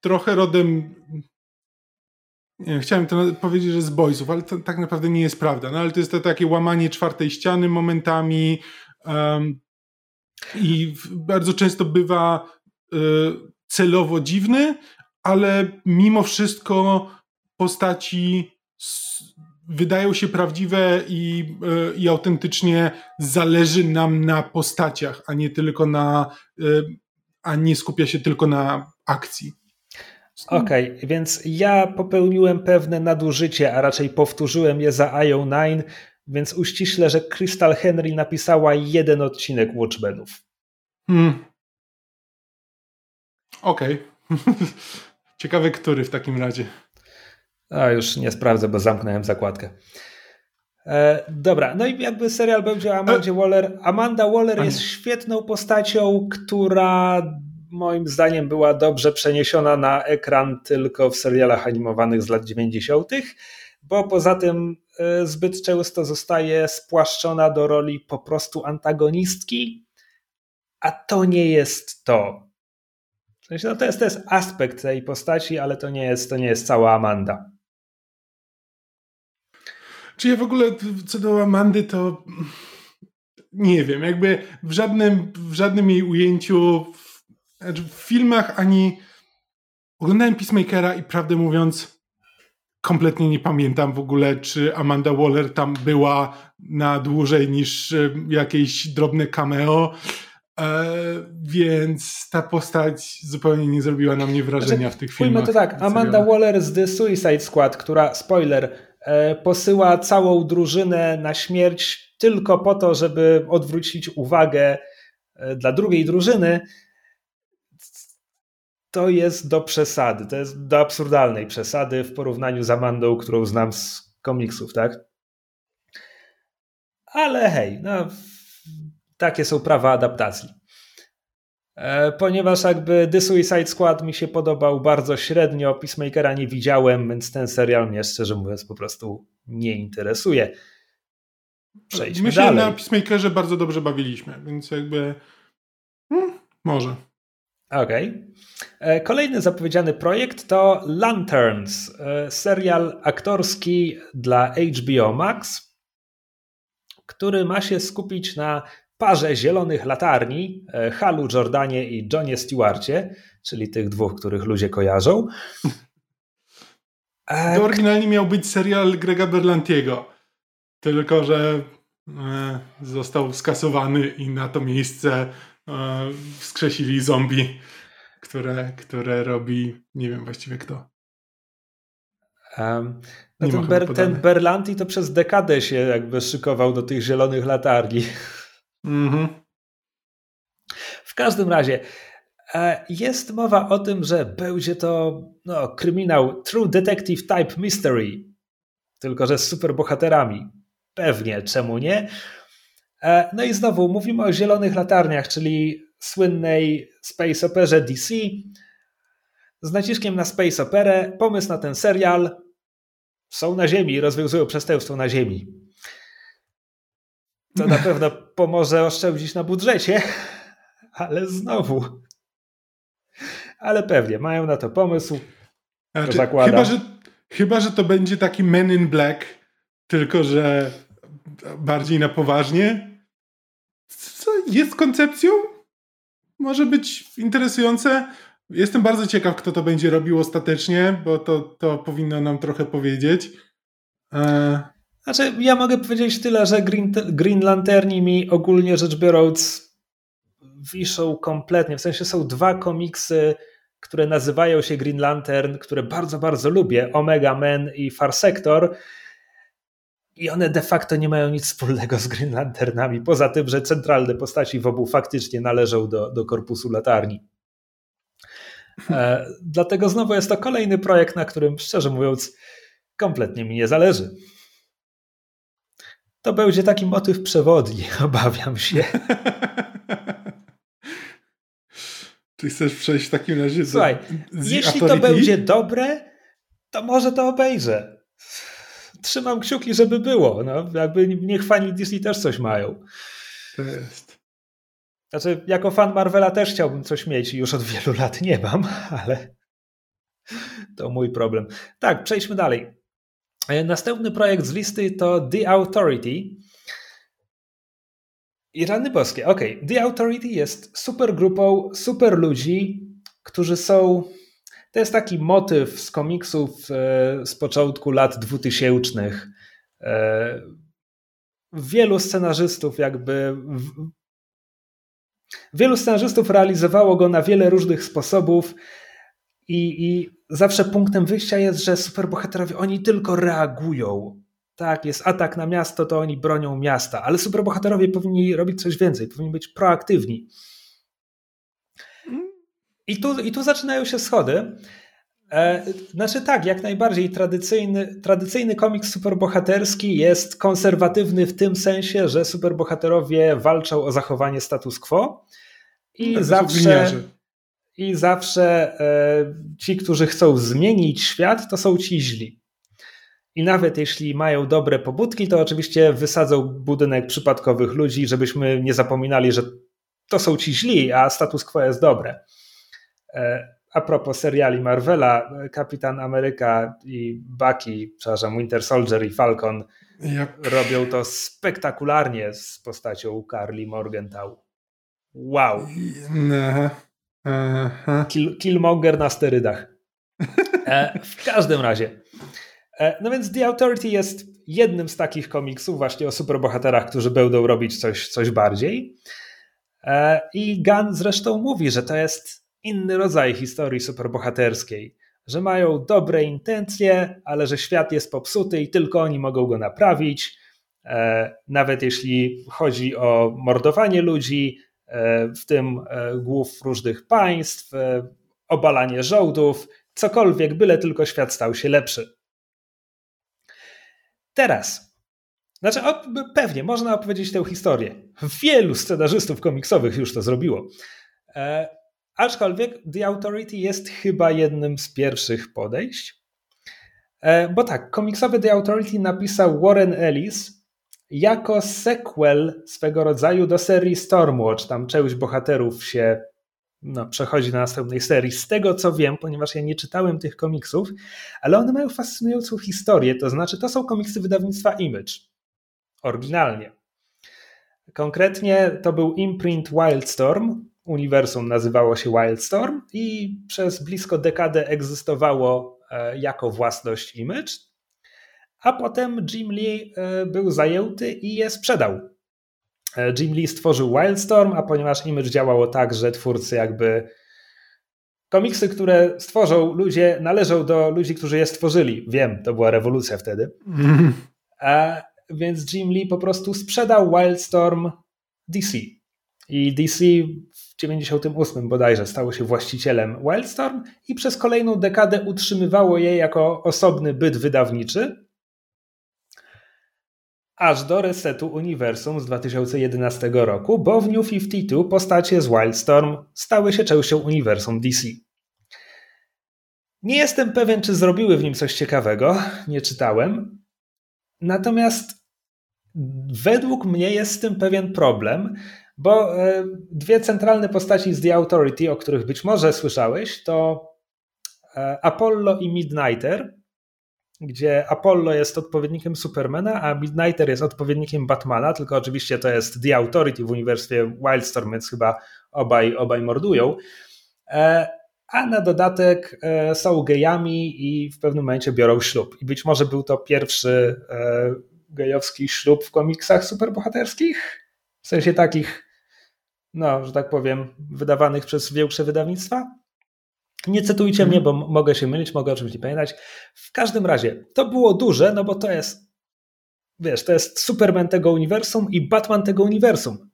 trochę rodem nie, chciałem to powiedzieć, że z boysów, ale to tak naprawdę nie jest prawda. No ale to jest to takie łamanie czwartej ściany momentami um, i bardzo często bywa celowo dziwny, ale mimo wszystko postaci wydają się prawdziwe i, y, i autentycznie zależy nam na postaciach, a nie tylko na, y, a nie skupia się tylko na akcji. Okej, okay, więc ja popełniłem pewne nadużycie, a raczej powtórzyłem je za IO9, więc uściślę, że Crystal Henry napisała jeden odcinek Watchmenów. Hmm. Okej. [laughs] Okay. Ciekawy, który w takim razie. A już nie sprawdzę, bo zamknąłem zakładkę. E, dobra, no i jakby serial będzie o Amandzie e... Waller. Amanda Waller jest świetną postacią, która moim zdaniem była dobrze przeniesiona na ekran tylko w serialach animowanych z lat 90., bo poza tym e, zbyt często zostaje spłaszczona do roli po prostu antagonistki, a to nie jest to. W sensie, no to, jest, to jest aspekt tej postaci, ale to nie jest, to nie jest cała Amanda. Czy ja w ogóle co do Amandy, to nie wiem, jakby w żadnym, w żadnym jej ujęciu znaczy w filmach ani oglądałem Peacemakera i prawdę mówiąc kompletnie nie pamiętam w ogóle, czy Amanda Waller tam była na dłużej niż e, jakieś drobne cameo. E, więc ta postać zupełnie nie zrobiła na mnie wrażenia znaczy, w tych filmach. to tak, Amanda Waller z The Suicide Squad, która, spoiler, e, posyła całą drużynę na śmierć tylko po to, żeby odwrócić uwagę e, dla drugiej drużyny, to jest do przesady, to jest do absurdalnej przesady w porównaniu z Amandą, którą znam z komiksów, tak? Ale hej, no, takie są prawa adaptacji. E, ponieważ jakby The Suicide Squad mi się podobał bardzo średnio, Peacemakera nie widziałem, więc ten serial mnie szczerze mówiąc po prostu nie interesuje. Przejdźmy My się dalej. na Peacemakerze bardzo dobrze bawiliśmy, więc jakby hmm, może. Okej. Okay. E, kolejny zapowiedziany projekt to Lanterns, e, serial aktorski dla HBO Max, który ma się skupić na parze zielonych latarni, e, Halu Jordanie i Johnie Stewarcie, czyli tych dwóch, których ludzie kojarzą. [laughs] To oryginalnie miał być serial Grega Berlantiego, tylko że został skasowany i na to miejsce wskrzesili zombie które, które robi, nie wiem właściwie kto. Um, no ten, Ber, ten Berlanti to przez dekadę się jakby szykował do tych zielonych latarni. Mm-hmm. W każdym razie e, jest mowa o tym, że będzie to no, kryminał True Detective Type Mystery, tylko że z superbohaterami. Pewnie, czemu nie? E, no i znowu mówimy o zielonych latarniach, czyli słynnej space operze DC z naciskiem na space operę. Pomysł na ten serial są na Ziemi, rozwiązują przestępstwo na Ziemi. To na pewno pomoże oszczędzić na budżecie, ale znowu. Ale pewnie, mają na to pomysł. Znaczy, zakładam. Chyba że, chyba, że to będzie taki Men in Black, tylko że bardziej na poważnie. Co jest koncepcją? może być interesujące. Jestem bardzo ciekaw, kto to będzie robił ostatecznie, bo to, to powinno nam trochę powiedzieć. E... Znaczy, ja mogę powiedzieć tyle, że Green, Green Lanterni mi ogólnie rzecz biorąc wiszą kompletnie. W sensie są dwa komiksy, które nazywają się Green Lantern, które bardzo, bardzo lubię. Omega Man i Far Sector. I one de facto nie mają nic wspólnego z Green Lanternami, poza tym, że centralne postaci w obu faktycznie należą do, do korpusu latarni. E, dlatego znowu jest to kolejny projekt, na którym szczerze mówiąc kompletnie mi nie zależy. To będzie taki motyw przewodni, [laughs] obawiam się. Czy chcesz przejść w takim razie Słuchaj, jeśli to będzie dobre, to może to obejrzę trzymam kciuki, żeby było. No, jakby niech fani Disney też coś mają. To jest. Znaczy, jako fan Marvela też chciałbym coś mieć i już od wielu lat nie mam, ale to mój problem. Tak, przejdźmy dalej. Następny projekt z listy to The Authority. I rany boskie. Ok, The Authority jest super grupą, super ludzi, którzy są to jest taki motyw z komiksów e, z początku lat 2000. E, wielu scenarzystów jakby wielu scenarzystów realizowało go na wiele różnych sposobów i, i zawsze punktem wyjścia jest, że superbohaterowie oni tylko reagują. Tak, jest atak na miasto, to oni bronią miasta, ale superbohaterowie powinni robić coś więcej, powinni być proaktywni. I tu, I tu zaczynają się schody. E, znaczy tak, jak najbardziej tradycyjny, tradycyjny komiks superbohaterski jest konserwatywny w tym sensie, że superbohaterowie walczą o zachowanie status quo i no, zawsze i zawsze e, ci, którzy chcą zmienić świat, to są ci źli. I nawet jeśli mają dobre pobudki, to oczywiście wysadzą budynek przypadkowych ludzi, żebyśmy nie zapominali, że to są ci źli, a status quo jest dobre. E, a propos seriali Marvela, Kapitan Ameryka i Bucky, przepraszam, Winter Soldier i Falcon yep. robią to spektakularnie z postacią Carly Morgenthau. Wow. Kill, Killmonger na sterydach. E, w każdym razie. E, no więc The Authority jest jednym z takich komiksów właśnie o superbohaterach, którzy będą robić coś, coś bardziej. I Gunn zresztą mówi, że to jest inny rodzaj historii superbohaterskiej, że mają dobre intencje, ale że świat jest popsuty i tylko oni mogą go naprawić. nawet jeśli chodzi o mordowanie ludzi, w tym głów różnych państw, obalanie żołdów, cokolwiek, byle tylko świat stał się lepszy. Teraz, znaczy pewnie można opowiedzieć tę historię. Wielu scenarzystów komiksowych już to zrobiło. E, aczkolwiek The Authority jest chyba jednym z pierwszych podejść. E, bo tak, komiksowy The Authority napisał Warren Ellis jako sequel swego rodzaju do serii Stormwatch. Tam część bohaterów się no, przechodzi do następnej serii. Z tego co wiem, ponieważ ja nie czytałem tych komiksów, ale one mają fascynującą historię. To znaczy, to są komiksy wydawnictwa Image. Oryginalnie. Konkretnie to był imprint Wildstorm. Uniwersum nazywało się Wildstorm i przez blisko dekadę egzystowało e, jako własność Image. A potem Jim Lee e, był zajęty i je sprzedał E, Jim Lee stworzył Wildstorm, a ponieważ Image działało tak, że twórcy jakby komiksy, które stworzą ludzie, należą do ludzi, którzy je stworzyli. Wiem, to była rewolucja wtedy. Mm. A, więc Jim Lee po prostu sprzedał Wildstorm DC. I DC w 98 bodajże stało się właścicielem Wildstorm i przez kolejną dekadę utrzymywało je jako osobny byt wydawniczy aż do resetu uniwersum z 2011 roku, bo w New 52 postacie z Wildstorm stały się częścią uniwersum DC. Nie jestem pewien, czy zrobiły w nim coś ciekawego, nie czytałem. Natomiast według mnie jest z tym pewien problem, bo e, dwie centralne postaci z The Authority, o których być może słyszałeś, to e, Apollo i Midnighter, gdzie Apollo jest odpowiednikiem Supermana, a Midnighter jest odpowiednikiem Batmana, tylko oczywiście to jest The Authority w uniwersytecie Wildstorm, więc chyba obaj, obaj mordują. E, a na dodatek e, są gejami i w pewnym momencie biorą ślub. I być może był to pierwszy e, gejowski ślub w komiksach superbohaterskich? W sensie takich, no, że tak powiem, wydawanych przez większe wydawnictwa? Nie cytujcie mnie, bo mogę się mylić, mogę oczywiście pamiętać. W każdym razie, to było duże, no bo to jest, wiesz, to jest Superman tego uniwersum i Batman tego uniwersum.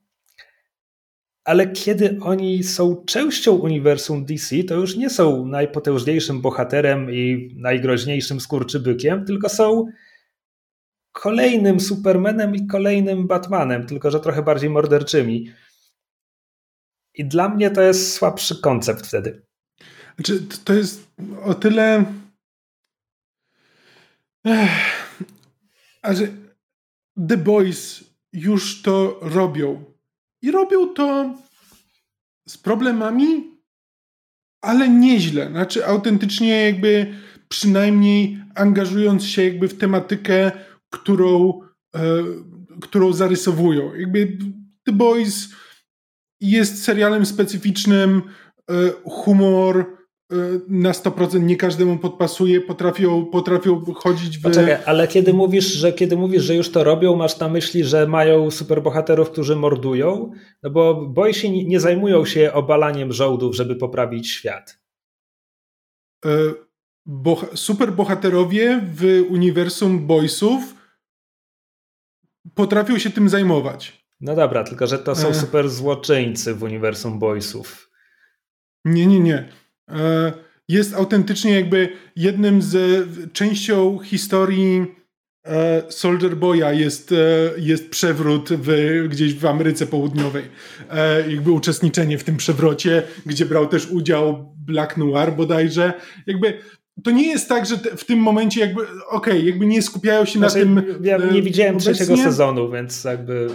Ale kiedy oni są częścią uniwersum DC, to już nie są najpotężniejszym bohaterem i najgroźniejszym skurczybykiem, tylko są kolejnym Supermanem i kolejnym Batmanem, tylko że trochę bardziej morderczymi. I dla mnie to jest słabszy koncept wtedy. Znaczy, to jest o tyle. a że The Boys już to robią. I robią to z problemami, ale nieźle. Znaczy, autentycznie, jakby przynajmniej angażując się jakby w tematykę, którą, e, którą zarysowują. Jakby The Boys jest serialem specyficznym, e, humor na 100% nie każdemu podpasuje, potrafią, potrafią chodzić w... Poczekaj, ale kiedy mówisz, że kiedy mówisz, że już to robią, masz na myśli, że mają superbohaterów, którzy mordują? No bo boysi nie zajmują się obalaniem żołdów, żeby poprawić świat. Y, Boh superbohaterowie w uniwersum boysów potrafią się tym zajmować. No dobra, tylko że to są e... super złoczyńcy w uniwersum boysów. Nie, nie, nie. E, jest autentycznie jakby jednym z częścią historii e, Soldier Boya jest, e, jest przewrót w, gdzieś w Ameryce Południowej. Jakby uczestniczenie w tym przewrocie, gdzie brał też udział Black Noir bodajże. Jakby to nie jest tak, że te, w tym momencie jakby, okej, okay, jakby nie skupiają się znaczy, na tym. Ja nie widziałem obecnie, trzeciego sezonu, więc jakby.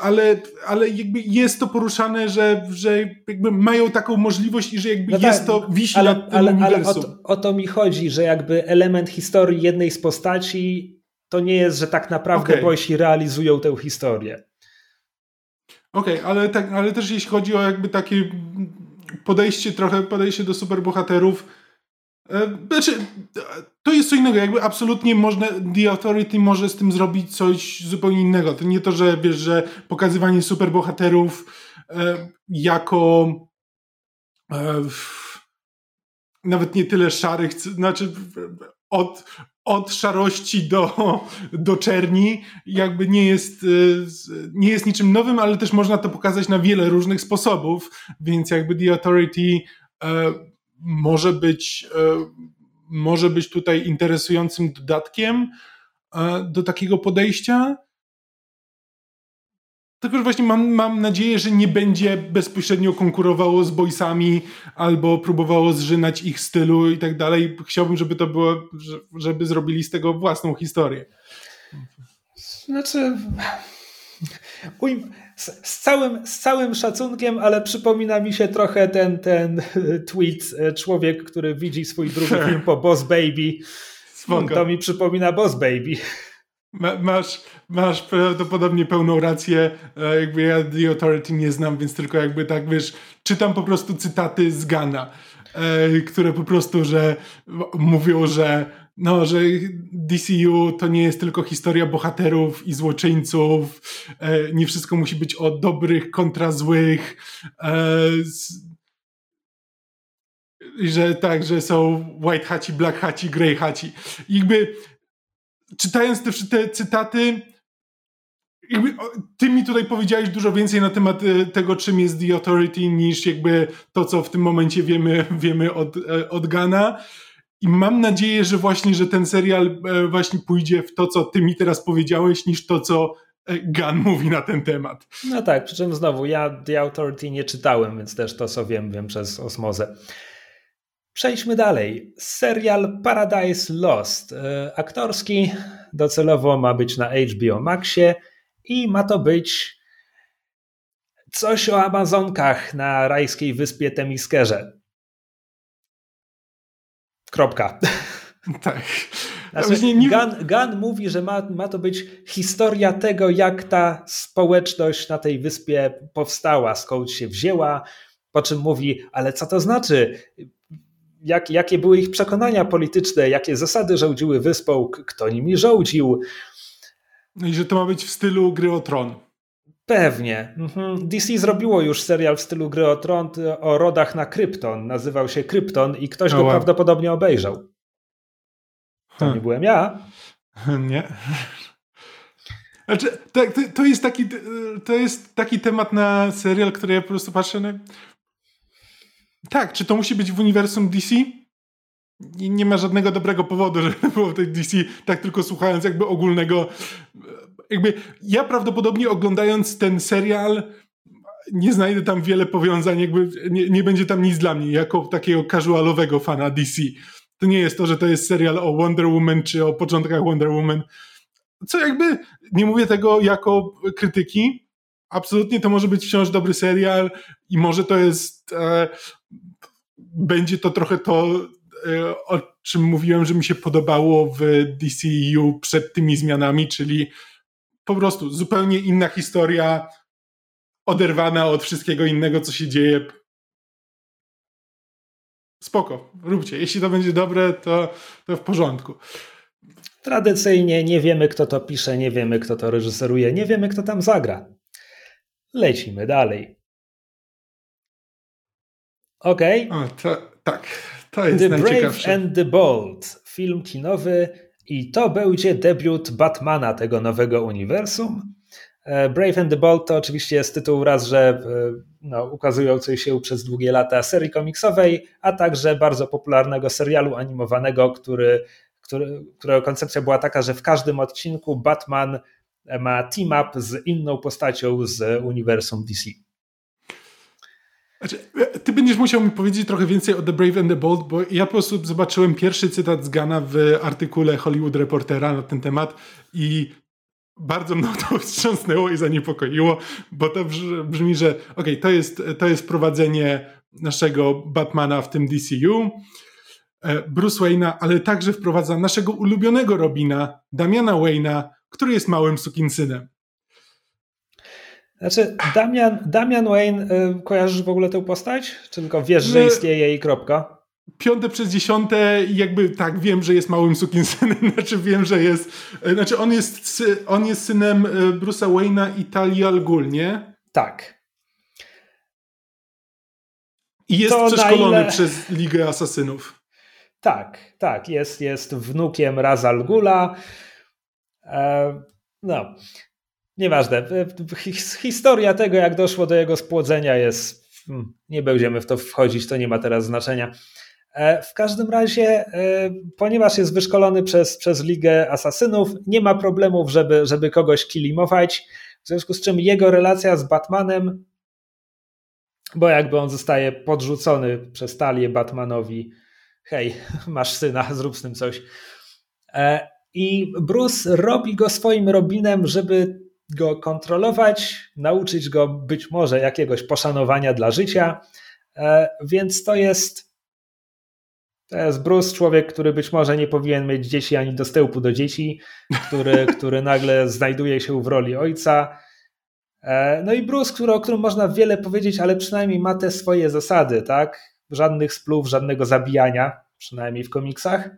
Ale, ale jakby jest to poruszane, że, że jakby mają taką możliwość i że jakby no jest tak, to wisi ale, nad tym ale, ale o, to, o to mi chodzi, że jakby element historii jednej z postaci to nie jest, że tak naprawdę okay. boysi realizują tę historię. Okej, okay, ale, tak, ale też jeśli chodzi o jakby takie podejście trochę, podejście do superbohaterów, E, znaczy, to jest co innego, jakby absolutnie można, The Authority może z tym zrobić coś zupełnie innego. To nie to, że wiesz, że pokazywanie superbohaterów e, jako e, nawet nie tyle szarych, znaczy od, od szarości do, do czerni jakby nie jest, y, nie jest niczym nowym, ale też można to pokazać na wiele różnych sposobów, więc jakby The Authority e, może być e, może być tutaj interesującym dodatkiem e, do takiego podejścia. Tylko, że właśnie mam, mam nadzieję, że nie będzie bezpośrednio konkurowało z boysami albo próbowało zżynać ich stylu i tak dalej. Chciałbym, żeby to było, żeby zrobili z tego własną historię. Znaczy, z, z, całym, z całym szacunkiem, ale przypomina mi się trochę ten, ten tweet, e, człowiek, który widzi swój drugi [laughs] film po Boss Baby. Spoko. To mi przypomina Boss Baby. Masz, masz prawdopodobnie pełną rację. E, jakby ja The Authority nie znam, więc tylko jakby tak wiesz, czytam po prostu cytaty z Gana, e, które po prostu, że mówią, że no, że DCU to nie jest tylko historia bohaterów i złoczyńców, e, nie wszystko musi być o dobrych kontra złych, że tak, że są white haci, black haci, grey haci. Jakby czytając te, te cytaty, jakby, ty mi tutaj powiedziałeś dużo więcej na temat e, tego, czym jest The Authority, niż jakby to, co w tym momencie wiemy, wiemy od, e, od Gana. I mam nadzieję, że właśnie, że ten serial e, właśnie pójdzie w to, co ty mi teraz powiedziałeś, niż to, co Gun mówi na ten temat. No tak, przy czym znowu ja The Authority nie czytałem, więc też to, co wiem, wiem przez osmozę. Przejdźmy dalej. Serial Paradise Lost. E, aktorski docelowo ma być na HBO Maxie i ma to być coś o Amazonkach na rajskiej wyspie Temiskerze. Kropka. [laughs] Tak. Znaczy, nie... Gun, Gun mówi, że ma, ma to być historia tego, jak ta społeczność na tej wyspie powstała, skąd się wzięła, po czym mówi, ale co to znaczy? jak, jakie były ich przekonania polityczne, jakie zasady rządziły wyspą, kto nimi rządził. No i że to ma być w stylu gry o tron. Pewnie. Mhm. DC zrobiło już serial w stylu gry o tron o rodach na Krypton. Nazywał się Krypton i ktoś go wow. prawdopodobnie obejrzał. To hmm. nie byłem ja. [laughs] Nie. Znaczy, to, to, jest taki, to jest taki temat na serial, który ja po prostu patrzę na... Tak, czy to musi być w uniwersum DC? I nie ma żadnego dobrego powodu, [laughs] żeby było w tej DC, tak tylko słuchając jakby ogólnego. Jakby ja prawdopodobnie oglądając ten serial nie znajdę tam wiele powiązań, jakby nie, nie będzie tam nic dla mnie, jako takiego casualowego fana DC. To nie jest to, że to jest serial o Wonder Woman czy o początkach Wonder Woman. Co jakby, nie mówię tego jako krytyki, absolutnie to może być wciąż dobry serial i może to jest e, będzie to trochę to, e, o czym mówiłem, że mi się podobało w DCU przed tymi zmianami, czyli po prostu zupełnie inna historia, oderwana od wszystkiego innego, co się dzieje. Spoko, róbcie. Jeśli to będzie dobre, to, to w porządku. Tradycyjnie nie wiemy, kto to pisze, nie wiemy, kto to reżyseruje, nie wiemy, kto tam zagra. Lecimy dalej. Okej. Okay. tak, to jest The Brave and the Bold, film kinowy i to będzie debiut Batmana tego nowego uniwersum. E, Brave and the Bold to oczywiście jest tytuł raz, że e, no, ukazującej się przez długie lata serii komiksowej, a także bardzo popularnego serialu animowanego, który, który, którego koncepcja była taka, że w każdym odcinku Batman ma team-up z inną postacią z uniwersum DC. Znaczy, ty będziesz musiał mi powiedzieć trochę więcej o The Brave and the Bold, bo ja po prostu zobaczyłem pierwszy cytat z Gana w artykule Hollywood Reportera na ten temat i bardzo mną to [laughs] wstrząsnęło i zaniepokoiło, bo to brzmi, że okay, to, jest, to jest prowadzenie naszego Batmana w tym DCU, e, Bruce Wayne'a, ale także wprowadza naszego ulubionego Robina, Damiana Wayne'a, który jest małym sukinsynem. Znaczy, Damian, Damian Wayne, y, kojarzysz w ogóle tę postać? Czy tylko wiesz, że no, istnieje i kropka? Piąte przez dziesiąte jakby tak, wiem, że jest małym sukinsynem, [laughs] znaczy wiem, że jest, y, znaczy on jest, on jest synem y, Bruce'a Wayne'a i Talia Al Ghul, nie? Tak. I jest to przeszkolony ile... przez Ligę Asasynów. Tak, tak, jest, jest wnukiem Razal Gula. E, no, nieważne. Historia tego, jak doszło do jego spłodzenia jest, hmm, nie będziemy w to wchodzić, to nie ma teraz znaczenia. E, w każdym razie, e, ponieważ jest wyszkolony przez, przez Ligę Asasynów, nie ma problemów, żeby, żeby kogoś kilimować, w związku z czym jego relacja z Batmanem, bo jakby on zostaje podrzucony przez talię Batmanowi, hej, [laughs] masz syna, zrób z tym coś. E, I Bruce robi go swoim Robinem, żeby go kontrolować, nauczyć go być może jakiegoś poszanowania dla życia, więc to jest to jest Bruce, człowiek, który być może nie powinien mieć dzieci ani dostępu do dzieci, który, [laughs] który nagle znajduje się w roli ojca. E, no i Bruce, który, o którym można wiele powiedzieć, ale przynajmniej ma te swoje zasady, tak? Żadnych splów, żadnego zabijania, przynajmniej w komiksach.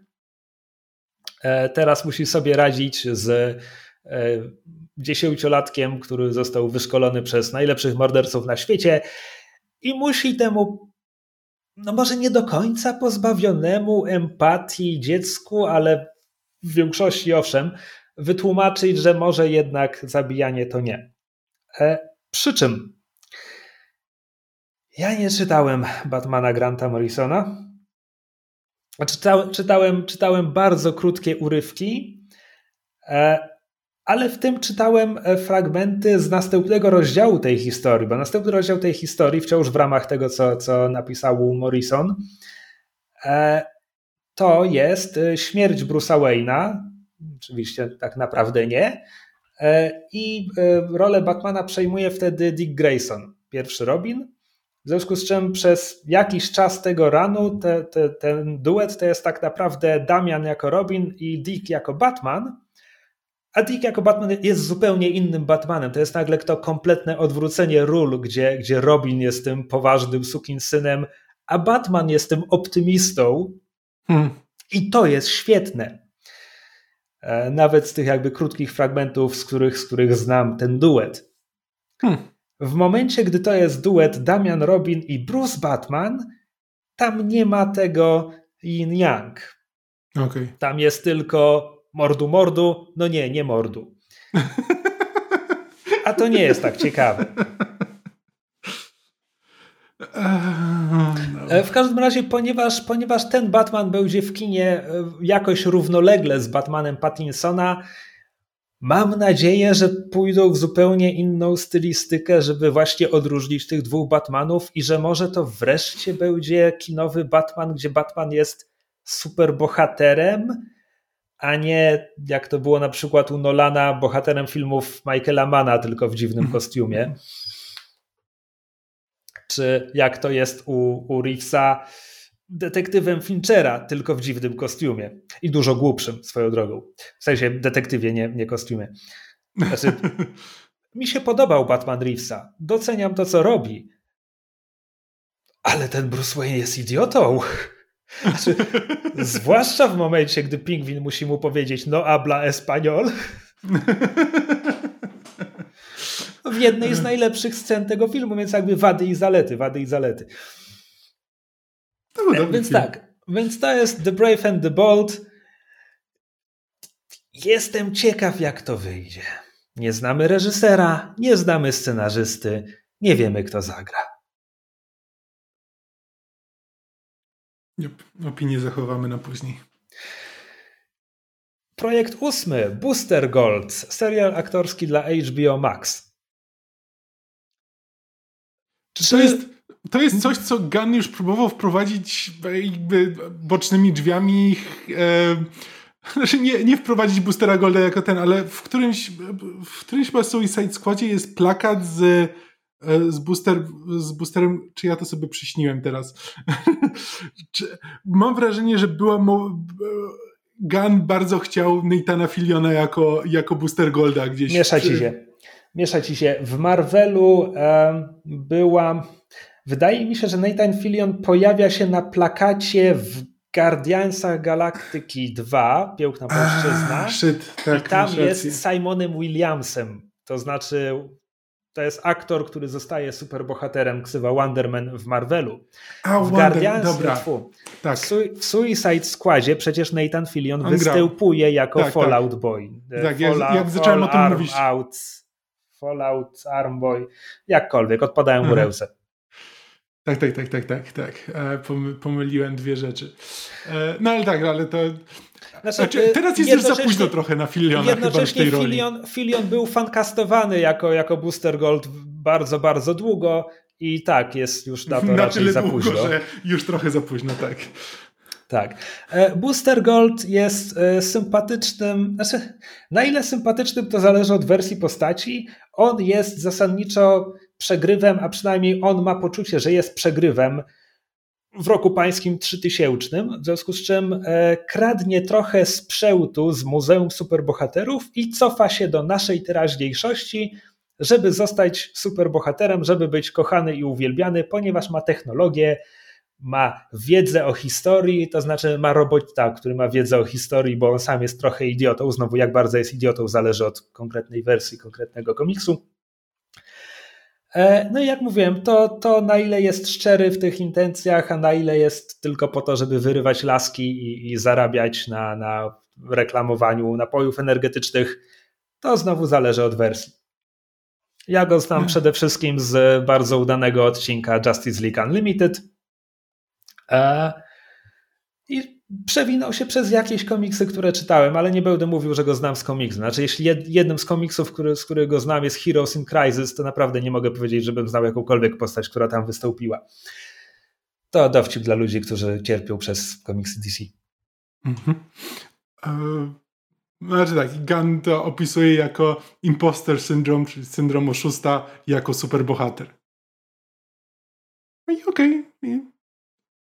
E, teraz musi sobie radzić z e, dziesięciolatkiem, który został wyszkolony przez najlepszych morderców na świecie i musi temu no może nie do końca pozbawionemu empatii dziecku, ale w większości owszem, wytłumaczyć, że może jednak zabijanie to nie. E, przy czym ja nie czytałem Batmana Granta Morrisona. Czytałem, czytałem, czytałem bardzo krótkie urywki, e, ale w tym czytałem e, fragmenty z następnego rozdziału tej historii, bo następny rozdział tej historii, wciąż w ramach tego, co, co napisał Morrison, e, to jest e, śmierć Bruce'a Wayne'a. Oczywiście tak naprawdę nie. I rolę Batmana przejmuje wtedy Dick Grayson, pierwszy Robin. W związku z czym przez jakiś czas tego ranu te, te, ten duet to jest tak naprawdę Damian jako Robin i Dick jako Batman. A Dick jako Batman jest zupełnie innym Batmanem. To jest nagle to kompletne odwrócenie ról, gdzie, gdzie Robin jest tym poważnym synem, a Batman jest tym optymistą. Hmm. I to jest świetne. E, nawet z tych jakby krótkich fragmentów, z których, z których znam ten duet. Hmm. W momencie, gdy to jest duet Damian Robin i Bruce Batman, tam nie ma tego yin-yang. Okay. Tam jest tylko mordu mordu, no nie, nie mordu. A to nie jest tak ciekawe. E, w każdym razie, ponieważ, ponieważ ten Batman będzie w kinie e, jakoś równolegle z Batmanem Pattinsona, mam nadzieję, że pójdą w zupełnie inną stylistykę, żeby właśnie odróżnić tych dwóch Batmanów i że może to wreszcie będzie kinowy Batman, gdzie Batman jest super bohaterem, a nie jak to było na przykład u Nolana, bohaterem filmów Michaela Mana, tylko w dziwnym [laughs] kostiumie. Czy jak to jest u, u Reevesa, detektywem Finchera, tylko w dziwnym kostiumie. I dużo głupszym swoją drogą. W sensie detektywie, nie, nie kostiumie. Znaczy, [laughs] mi się podobał Batman Reevesa. Doceniam to, co robi. Ale ten Bruce Wayne jest idiotą. Znaczy, zwłaszcza w momencie, gdy pingwin musi mu powiedzieć no habla español. w jednej z najlepszych scen tego filmu, więc jakby wady i zalety, wady i zalety. No, więc film. tak, więc to jest The Brave and the Bold. Jestem ciekaw, jak to wyjdzie. Nie znamy reżysera, nie znamy scenarzysty, nie wiemy, kto zagra. Yep. Opinię zachowamy na później. Projekt ósmy, Booster Gold, serial aktorski dla HBO Max. Czy to jest, to jest coś, co Gunn już próbował wprowadzić jakby bocznymi drzwiami? E, znaczy nie, nie wprowadzić Boostera Golda jako ten, ale w którymś, w którymś chyba Suicide Squadzie jest plakat z z, booster, z boosterem, czy ja to sobie przyśniłem teraz? [laughs] Mam wrażenie, że była. Mo- Gun bardzo chciał Nathana Filiona jako, jako booster Golda gdzieś. Miesza ci się. Miesza ci się. W Marvelu e, była. Wydaje mi się, że Nathan Fillion pojawia się na plakacie w Guardiansach Galaktyki 2, Piękna Płaszczyzna. Shit, tak, I tam jest Simonem Williamsem. To znaczy to jest aktor, który zostaje superbohaterem ksywa Wonderman w Marvelu. A, w Wonder, dobra. tak. w, Suicide Squadzie przecież Nathan Fillion On występuje grał. jako tak, tak. Fallout tak. Boy. Tak, Fall, jak, jak zacząłem o tym mówić. Out, Fallout, Arm Boy, jakkolwiek, odpadają mu ręce. Tak, tak, tak, tak, tak, tak. E, pomyliłem dwie rzeczy. E, no ale tak, ale to znaczy, znaczy, teraz jest już za późno trochę na Filiona chyba w tej Filion, roli. Filion był fankastowany jako, jako Booster Gold bardzo, bardzo długo i tak, jest już na to na raczej za długo, późno. Że już trochę za późno, tak. Tak. E, Booster Gold jest e, sympatycznym, znaczy na ile sympatycznym to zależy od wersji postaci. On jest zasadniczo przegrywem, a przynajmniej on ma poczucie, że jest przegrywem w roku pańskim 3000, w związku z czym e, kradnie trochę sprzętu z Muzeum Superbohaterów i cofa się do naszej teraźniejszości, żeby zostać superbohaterem, żeby być kochany i uwielbiany, ponieważ ma technologię, ma wiedzę o historii, to znaczy ma robota, który ma wiedzę o historii, bo on sam jest trochę idiotą. Znowu, jak bardzo jest idiotą, zależy od konkretnej wersji, konkretnego komiksu. E, no i jak mówiłem, to, to na ile jest szczery w tych intencjach, a na ile jest tylko po to, żeby wyrywać laski i, i zarabiać na, na reklamowaniu napojów energetycznych, to znowu zależy od wersji. Ja go znam hmm. przede wszystkim z bardzo udanego odcinka Justice League Unlimited. E, I przewinął się przez jakieś komiksy, które czytałem, ale nie będę mówił, że go znam z komiksu. Znaczy, jeśli jednym z komiksów, który, z którego znam jest Heroes in Crisis, to naprawdę nie mogę powiedzieć, żebym znał jakąkolwiek postać, która tam wystąpiła. To dowcip dla ludzi, którzy cierpią przez komiksy DC. Mhm. Uh, znaczy tak, Gunn to opisuje jako imposter syndrome, czyli syndrom oszusta, jako superbohater. No i okej, okay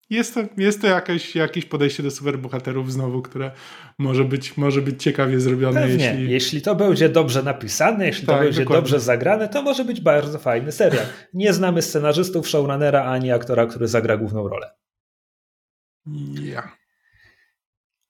jest to, jest to jakieś, jakieś podejście do superbohaterów znowu, które może być, może być ciekawie zrobione. Pewnie. Jeśli... jeśli to będzie dobrze napisane, jeśli tak, to będzie dokładnie. dobrze zagrane, to może być bardzo fajny serial. Nie znamy scenarzystów, showrunnera ani aktora, który zagra główną rolę. Ja.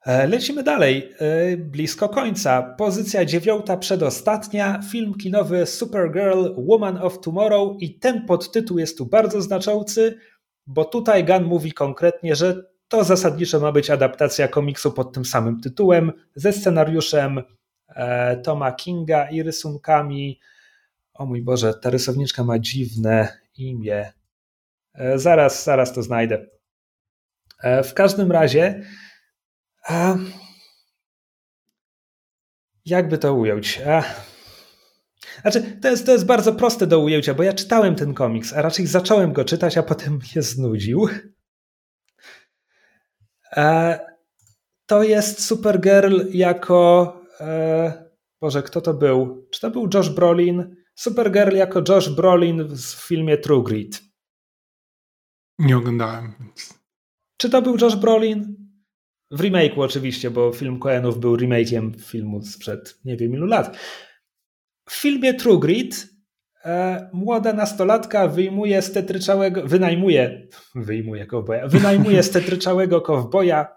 E, lecimy dalej, e, blisko końca. Pozycja dziewiąta, przedostatnia. Film kinowy Supergirl, Woman of Tomorrow i ten podtytuł jest tu bardzo znaczący bo tutaj Gunn mówi konkretnie, że to zasadniczo ma być adaptacja komiksu pod tym samym tytułem, ze scenariuszem e, Toma Kinga i rysunkami. O mój Boże, ta rysowniczka ma dziwne imię. E, zaraz, zaraz to znajdę. E, w każdym razie, jakby to ująć? Znaczy, to jest, to jest bardzo proste do ujęcia, bo ja czytałem ten komiks, a raczej zacząłem go czytać, a potem [laughs] mnie znudził. E, to jest Supergirl jako. E, Boże, kto to był? Czy to był Josh Brolin? Supergirl jako Josh Brolin w filmie True Grit. Nie oglądałem. Czy to był Josh Brolin? W remake'u oczywiście, bo film Coenów był remake'iem filmu sprzed nie wiem ilu lat. W filmie True Grit e, młoda nastolatka wyjmuje z tetryczałego, wynajmuje, wyjmuje kowboja, wynajmuje z [laughs] tetryczałego kowboja,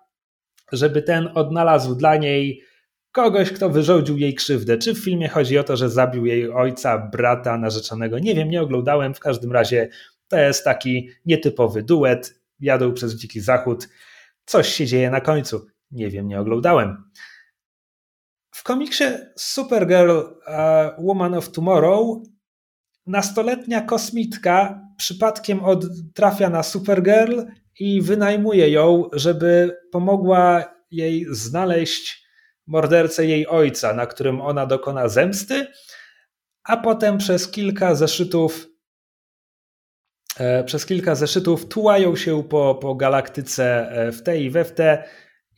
żeby ten odnalazł dla niej kogoś, kto wyrządził jej krzywdę. Czy w filmie chodzi o to, że zabił jej ojca, brata, narzeczonego? Nie wiem, nie oglądałem. W każdym razie to jest taki nietypowy duet. Jadą przez dziki zachód. Coś się dzieje na końcu. Nie wiem, nie oglądałem. W komiksie Supergirl uh, Woman of Tomorrow nastoletnia kosmitka przypadkiem od, trafia na Supergirl i wynajmuje ją, żeby pomogła jej znaleźć mordercę jej ojca, na którym ona dokona zemsty, a potem przez kilka zeszytów e, przez kilka zeszytów tułają się po, po galaktyce e, w te i we w te,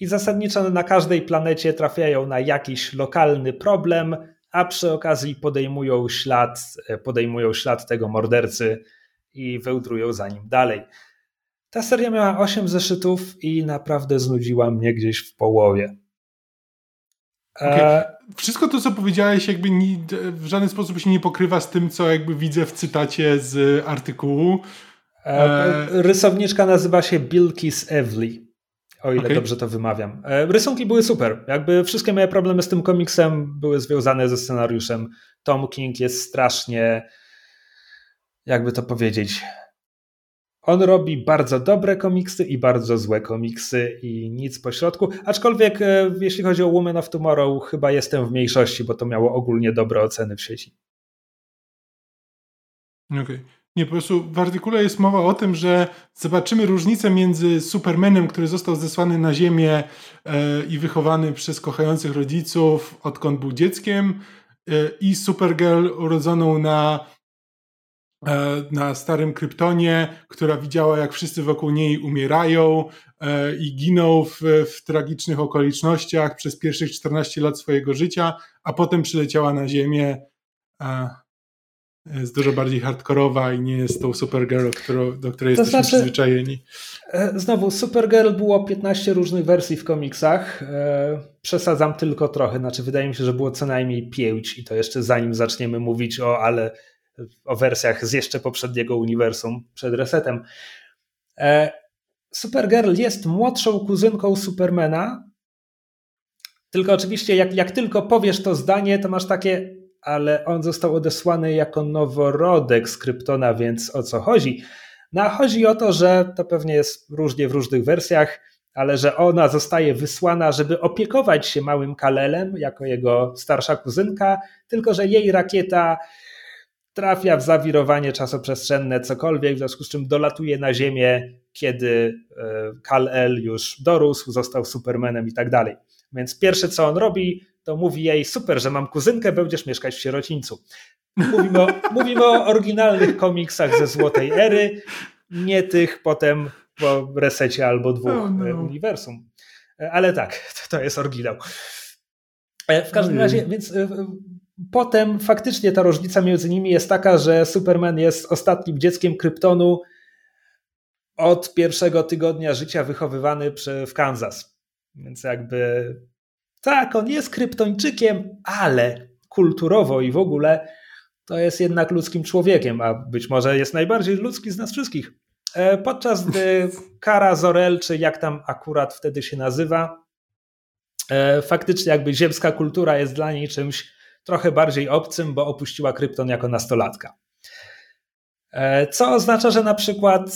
i zasadniczo na każdej planecie trafiają na jakiś lokalny problem, a przy okazji podejmują ślad, podejmują ślad tego mordercy i wełdrują za nim dalej. Ta seria miała 8 zeszytów i naprawdę znudziła mnie gdzieś w połowie. Okay. E, Wszystko to, co powiedziałeś, jakby w żaden sposób się nie pokrywa z tym, co jakby widzę w cytacie z artykułu. E, e rysowniczka nazywa się Bilkis Evely o ile okay. dobrze to wymawiam. E, rysunki były super. Jakby wszystkie moje problemy z tym komiksem były związane ze scenariuszem. Tom King jest strasznie jakby to powiedzieć, on robi bardzo dobre komiksy i bardzo złe komiksy i nic pośrodku. Aczkolwiek e, jeśli chodzi o Woman of Tomorrow, chyba jestem w mniejszości, bo to miało ogólnie dobre oceny w sieci. Okej. Okay. Nie, po prostu w artykule jest mowa o tym, że zobaczymy różnicę między Supermanem, który został zesłany na Ziemię e, i wychowany przez kochających rodziców, odkąd był dzieckiem, e, i Supergirl urodzoną na E, na starym Kryptonie, która widziała, jak wszyscy wokół niej umierają e, i giną w, w, tragicznych okolicznościach przez pierwszych 14 lat swojego życia, a potem przyleciała na Ziemię. Jest dużo bardziej hardkorowa i nie jest tą Supergirl, którą, do której to jesteśmy znaczy, przyzwyczajeni. E, znowu, Supergirl było 15 różnych wersji w komiksach. Przesadzam tylko trochę, znaczy wydaje mi się, że było co najmniej 5 i to jeszcze zanim zaczniemy mówić o ale o wersjach z jeszcze poprzedniego uniwersum przed resetem. E, Supergirl jest młodszą kuzynką Supermana, tylko oczywiście jak, jak tylko powiesz to zdanie, to masz takie, ale on został odesłany jako noworodek z Kryptona, więc o co chodzi? No a chodzi o to, że to pewnie jest różnie w różnych wersjach, ale że ona zostaje wysłana, żeby opiekować się małym Kalelem jako jego starsza kuzynka, tylko że jej rakieta trafia w zawirowanie czasoprzestrzenne, cokolwiek, w związku z czym dolatuje na Ziemię, kiedy e, Kal-El już dorósł, został Supermanem i tak dalej. Więc pierwsze co on robi, to mówi jej, super, że mam kuzynkę, będziesz mieszkać w sierocińcu. Mówimy o, [laughs] mówimy o oryginalnych komiksach ze Złotej Ery, nie tych potem po resecie albo dwóch oh no. uniwersum. E, ale tak, [laughs] to jest oryginał. W każdym razie, więc potem faktycznie ta różnica między nimi jest taka, że Superman jest ostatnim dzieckiem Kryptonu od pierwszego tygodnia życia wychowywany w Kansas. Więc jakby tak, on jest kryptończykiem, ale kulturowo i w ogóle to jest jednak ludzkim człowiekiem, a być może jest najbardziej ludzki z nas wszystkich. E, podczas gdy [laughs] Kara Zorel, czy jak tam akurat wtedy się nazywa, e, faktycznie jakby ziemska kultura jest dla niej czymś trochę bardziej obcym, bo opuściła krypton jako nastolatka. E, co oznacza, że na przykład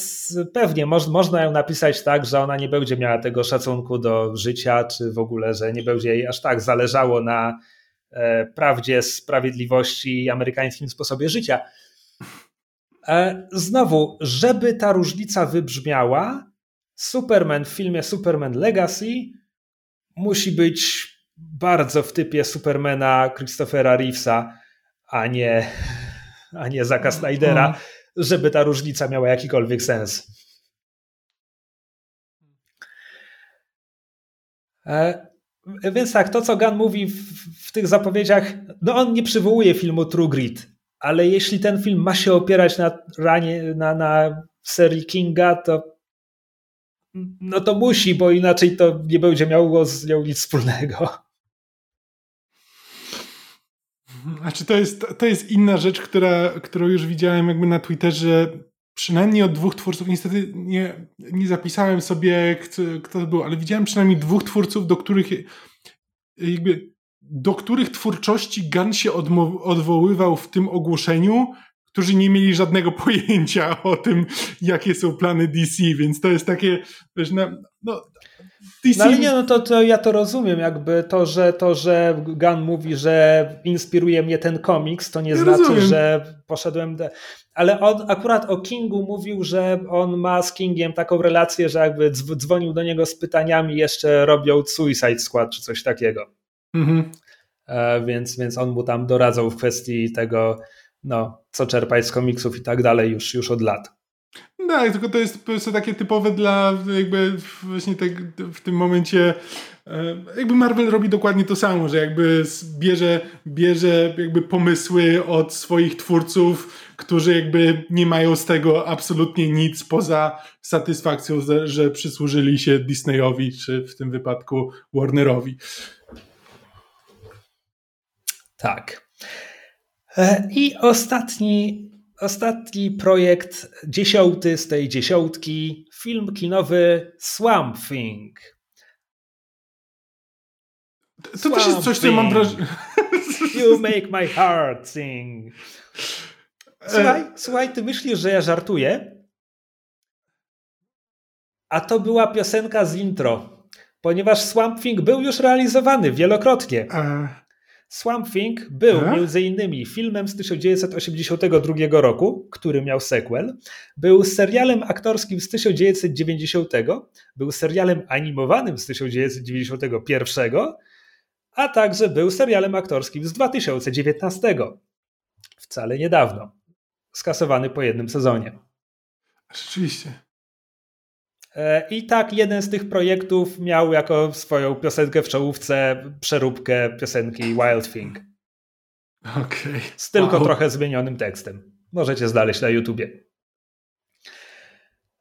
pewnie moż, można ją napisać tak, że ona nie będzie miała tego szacunku do życia, czy w ogóle, że nie będzie jej aż tak zależało na e, prawdzie, sprawiedliwości i amerykańskim sposobie życia. E, znowu, żeby ta różnica wybrzmiała, Superman w filmie Superman Legacy musi być bardzo w typie Supermana Christophera Reevesa, a nie, [laughs] a nie Zaka Snydera, mhm. Żeby ta różnica miała jakikolwiek sens. E, więc tak, to co Gunn mówi w, w, tych zapowiedziach, no on nie przywołuje filmu True Grit, ale jeśli ten film ma się opierać na, ranie, na, na serii Kinga, to no to musi, bo inaczej to nie będzie miało z nią nic wspólnego. Znaczy to jest, to jest inna rzecz, która, którą już widziałem jakby na Twitterze przynajmniej od dwóch twórców. Niestety nie, nie zapisałem sobie, kto, kto to był, ale widziałem przynajmniej dwóch twórców, do których jakby do których twórczości Gunn się odwoływał w tym ogłoszeniu, którzy nie mieli żadnego pojęcia o tym, jakie są plany DC, więc to jest takie, wiesz, no, DC... No ale nie, no to, to ja to rozumiem, jakby to, że to, że Gunn mówi, że inspiruje mnie ten komiks, to nie ja znaczy, rozumiem. że poszedłem... De... Ale on akurat o Kingu mówił, że on ma z Kingiem taką relację, że jakby dzwonił do niego z pytaniami, jeszcze robią Suicide Squad czy coś takiego. Mhm. E, więc, więc on mu tam doradzał w kwestii tego, no, co czerpać z komiksów i tak dalej już, już od lat. Tak, tylko to jest po prostu takie typowe dla jakby właśnie tak w tym momencie e, jakby Marvel robi dokładnie to samo, że jakby bierze, bierze jakby pomysły od swoich twórców, którzy jakby nie mają z tego absolutnie nic poza satysfakcją, że przysłużyli się Disneyowi, czy w tym wypadku Warnerowi. Tak. E, I ostatni ostatni projekt, dziesiąty z tej dziesiątki, film kinowy Swamp Thing. To Swamp też jest coś, co mam wrażenie. [laughs] You make my heart sing. Słuchaj, e... słuchaj, ty myślisz, że ja żartuję? A to była piosenka z intro, ponieważ Swamp Thing był już realizowany wielokrotnie. E... Swamp Thing był A? między innymi filmem z 1982 roku, który miał sequel, był serialem aktorskim z 1990, był serialem animowanym z 1991, a także był serialem aktorskim z 2019. Wcale niedawno. Skasowany po jednym sezonie. Rzeczywiście. E, I tak jeden z tych projektów miał jako swoją piosenkę w czołówce przeróbkę piosenki Wild Thing. Okay. Z tylko wow. trochę zmienionym tekstem. Możecie znaleźć na YouTubie.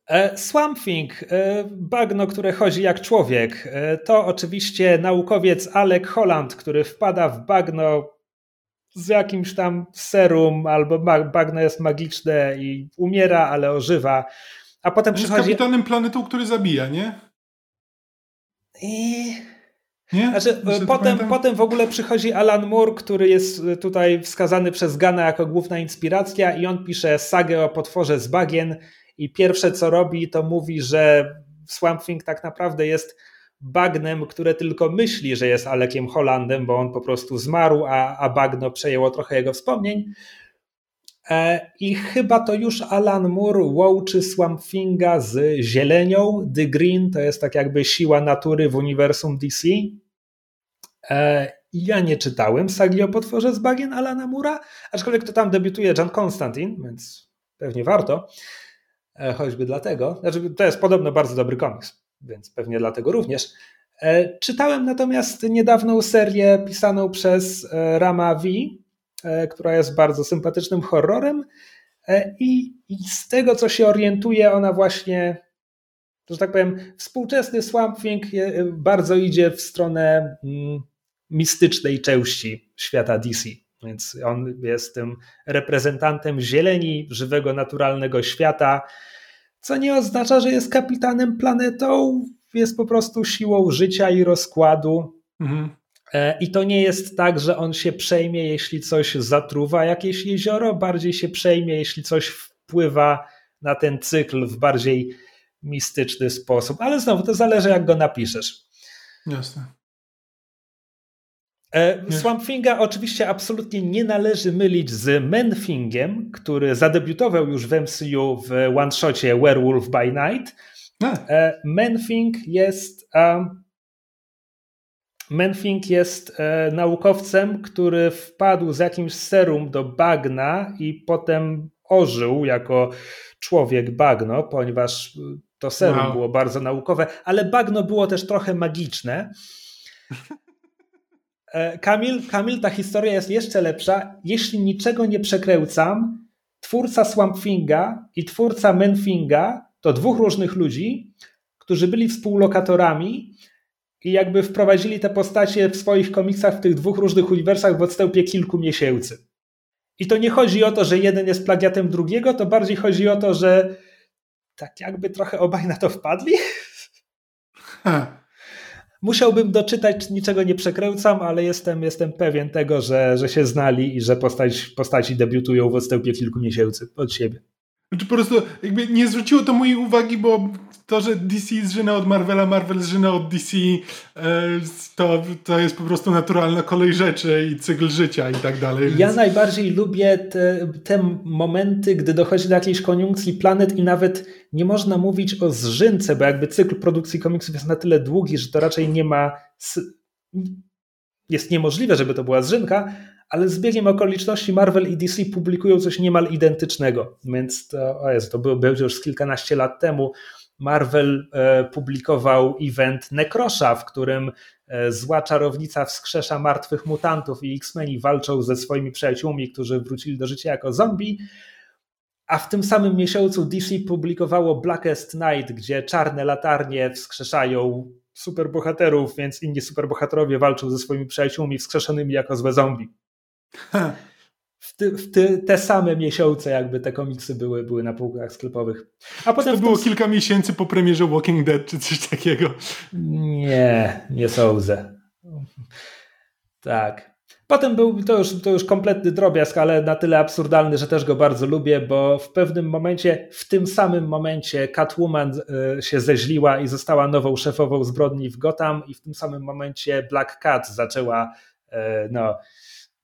E, Swamp Thing, e, bagno, które chodzi jak człowiek, to oczywiście naukowiec Alec Holland, który wpada w bagno z jakimś tam serum, albo bagno jest magiczne i umiera, ale ożywa. A potem jest przychodzi... kapitanem planetu, który zabija, nie? I... Nie? Znaczy, potem, potem w ogóle przychodzi Alan Moore, który jest tutaj wskazany przez Gana jako główna inspiracja i on pisze sagę o potworze z bagien i pierwsze co robi to mówi, że Swamp Thing tak naprawdę jest bagnem, które tylko myśli, że jest Alekiem Hollandem, bo on po prostu zmarł, a, a bagno przejęło trochę jego wspomnień. E, I chyba to już Alan Moore łączy Swamp Thinga z zielenią. The Green to jest tak jakby siła natury w uniwersum DC. E, ja nie czytałem sagi o potworze z bagien Alana Mura, aczkolwiek to tam debiutuje John Constantine, więc pewnie warto. E, choćby dlatego. Znaczy, to jest podobno bardzo dobry komiks, więc pewnie dlatego również. Czytałem natomiast niedawną serię pisaną przez Rama V, która jest bardzo sympatycznym horrorem e, i, i z tego, co się orientuje, ona właśnie, że tak powiem, współczesny Swamp Thing bardzo idzie w stronę mm, mistycznej części świata DC. Więc on jest tym reprezentantem zieleni, żywego, naturalnego świata, co nie oznacza, że jest kapitanem planetą, jest po prostu siłą życia i rozkładu. Mhm. E, I to nie jest tak, że on się przejmie, jeśli coś zatruwa jakieś jezioro, bardziej się przejmie, jeśli coś wpływa na ten cykl w bardziej mistyczny sposób. Ale znowu to zależy, jak go napiszesz. Jasne. E, Swamp Thinga oczywiście absolutnie nie należy mylić z Menfingiem, który zadebiutował już w MCU w one-shocie Werewolf by Night. E, Menfing jest um, Menfing jest e, naukowcem, który wpadł z jakimś serum do bagna i potem ożył jako człowiek bagno, ponieważ to serum wow. było bardzo naukowe, ale bagno było też trochę magiczne. E, Kamil, Kamil, ta historia jest jeszcze lepsza. Jeśli niczego nie przekręcam, twórca Swamp Thinga i twórca Menfinga to dwóch różnych ludzi, którzy byli współlokatorami i jakby wprowadzili te postacie w swoich komiksach w tych dwóch różnych uniwersach w odstępie kilku miesięcy. I to nie chodzi o to, że jeden jest plagiatem drugiego, to bardziej chodzi o to, że tak jakby trochę obaj na to wpadli. [laughs] Musiałbym doczytać, niczego nie przekręcam, ale jestem, jestem pewien tego, że, że się znali i że postać, postaci debiutują w odstępie kilku miesięcy od siebie. Znaczy po prostu jakby nie zwróciło to mojej uwagi, bo to, że DC zżyna od Marvela, Marvel zżyna od DC, e, to, to jest po prostu naturalna kolej rzeczy i cykl życia i tak dalej. Ja najbardziej lubię te, te momenty, gdy dochodzi do jakiejś koniunkcji planet i nawet nie można mówić o zżynce, bo jakby cykl produkcji komiksów jest na tyle długi, że to raczej nie ma jest niemożliwe, żeby to była zżynka, ale z biegiem okoliczności Marvel i DC publikują coś niemal identycznego, więc to, o to było już kilkanaście lat temu. Marvel e, publikował event Necrosza, w którym e, zła czarownica wskrzesza martwych mutantów i X-Meni walczą ze swoimi przyjaciółmi, którzy wrócili do życia jako zombie. A w tym samym miesiącu DC publikowało Blackest Night, gdzie czarne latarnie wskrzeszają superbohaterów, więc inni superbohaterowie walczą ze swoimi przyjaciółmi wskrzeszonymi jako złe zombie. [laughs] w, ty, w ty, te same miesiące jakby te komiksy były, były na półkach sklepowych. A potem to było kilka miesięcy po premierze Walking Dead czy coś takiego. Nie, nie sądzę. Tak. Potem był to już, to już kompletny drobiazg, ale na tyle absurdalny, że też go bardzo lubię, bo w pewnym momencie, w tym samym momencie Catwoman e, się zeźliła i została nową szefową zbrodni w Gotham i w tym samym momencie Black Cat zaczęła e, no,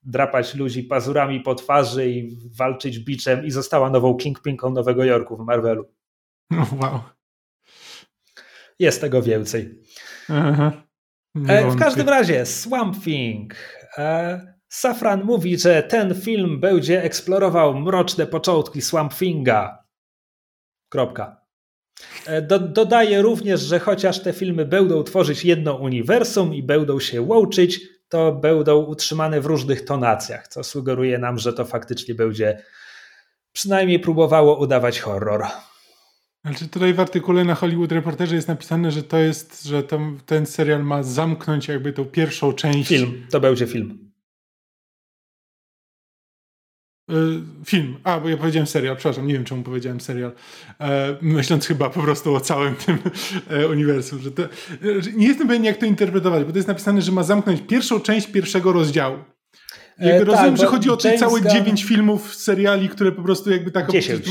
drapać ludzi pazurami po twarzy i walczyć biczem i została nową Kingpinką Nowego Jorku w Marvelu. wow. Jest tego więcej. Aha. E, w każdym razie, Swamp Thing. E, Safran mówi, że ten film będzie eksplorował mroczne początki Swamp Thinga. Kropka. E, do, dodaje również, że chociaż te filmy będą tworzyć jedno uniwersum i będą się łączyć, to będą utrzymane w różnych tonacjach, co sugeruje nam, że to faktycznie będzie przynajmniej próbowało udawać horror. Znaczy tutaj w artykule na Hollywood Reporterze jest napisane, że to jest, że ten serial ma zamknąć jakby tą pierwszą część. Film, to będzie film. Film. A, bo ja powiedziałem serial, przepraszam, nie wiem czemu powiedziałem serial. E, myśląc chyba po prostu o całym tym e, uniwersum. Że to, nie jestem pewien, jak to interpretować, bo to jest napisane, że ma zamknąć pierwszą część pierwszego rozdziału. Jakby tak, rozumiem, że chodzi o te całe dziewięć filmów, seriali, które po prostu jakby tak... Dziesięć.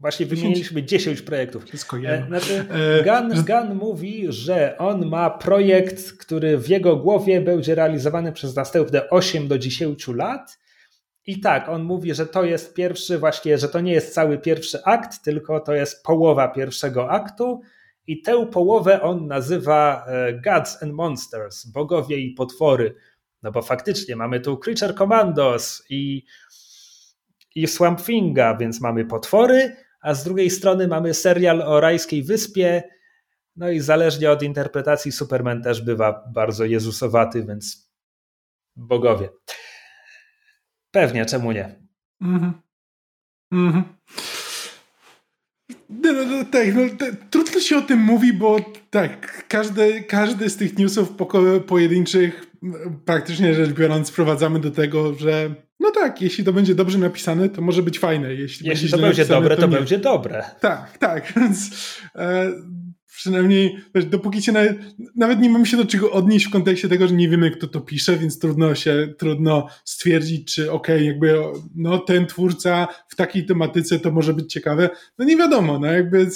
Właśnie wymieniliśmy 10 projektów. Wszystko jedno. Znaczy, Gun, Gun mówi, że on ma projekt, który w jego głowie będzie realizowany przez następne 8 do 10 lat. I tak, on mówi, że to jest pierwszy, właśnie, że to nie jest cały pierwszy akt, tylko to jest połowa pierwszego aktu. I tę połowę on nazywa e, Gods and Monsters, bogowie i potwory. No bo faktycznie mamy tu Creature Commandos i, i Swamp Thinga, więc mamy potwory, a z drugiej strony mamy serial o rajskiej wyspie, no i zależnie od interpretacji Superman też bywa bardzo jezusowaty, więc bogowie. Pewnie, czemu nie? Mhm. Mhm. No, no, no, tak, no, trudno się o tym mówi, bo tak, każdy, każdy z tych newsów pojedynczych, praktycznie rzecz biorąc, sprowadzamy do tego, że no tak, jeśli to będzie dobrze napisane, to może być fajne. Jeśli, jeśli będzie to będzie dobre, to, to będzie dobre. Tak, tak, [laughs] więc e, przynajmniej wiesz, dopóki się nawet, nawet nie mamy się do czego odnieść w kontekście tego, że nie wiemy, kto to pisze, więc trudno się, trudno stwierdzić, czy okej, okay, jakby no ten twórca w takiej tematyce to może być ciekawe. No nie wiadomo, no jakby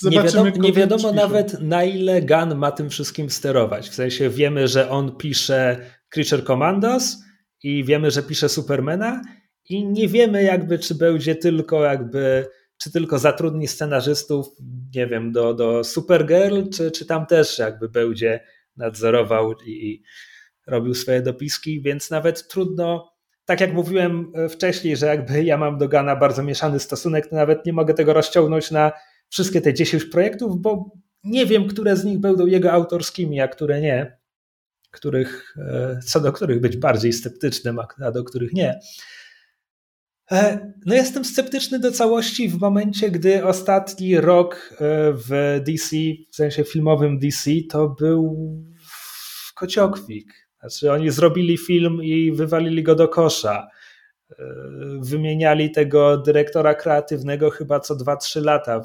zobaczymy. Nie wiadomo, nie wiadomo nawet na ile Gun ma tym wszystkim sterować. W sensie wiemy, że on pisze Creature Commandos, i wiemy, że pisze Supermana i nie wiemy jakby, czy będzie tylko jakby, czy tylko zatrudni scenarzystów, nie wiem, do, do Supergirl, czy, czy tam też jakby będzie nadzorował i robił swoje dopiski, więc nawet trudno, tak jak mówiłem wcześniej, że jakby ja mam do Gana bardzo mieszany stosunek, to nawet nie mogę tego rozciągnąć na wszystkie te 10 projektów, bo nie wiem, które z nich będą jego autorskimi, a które nie których, e, co do których być bardziej sceptycznym, a do których nie. E, no jestem sceptyczny do całości w momencie, gdy ostatni rok e, w DC, w sensie filmowym DC, to był kociokwik. Znaczy oni zrobili film i wywalili go do kosza. Wymieniali tego dyrektora kreatywnego chyba co 2-3 lata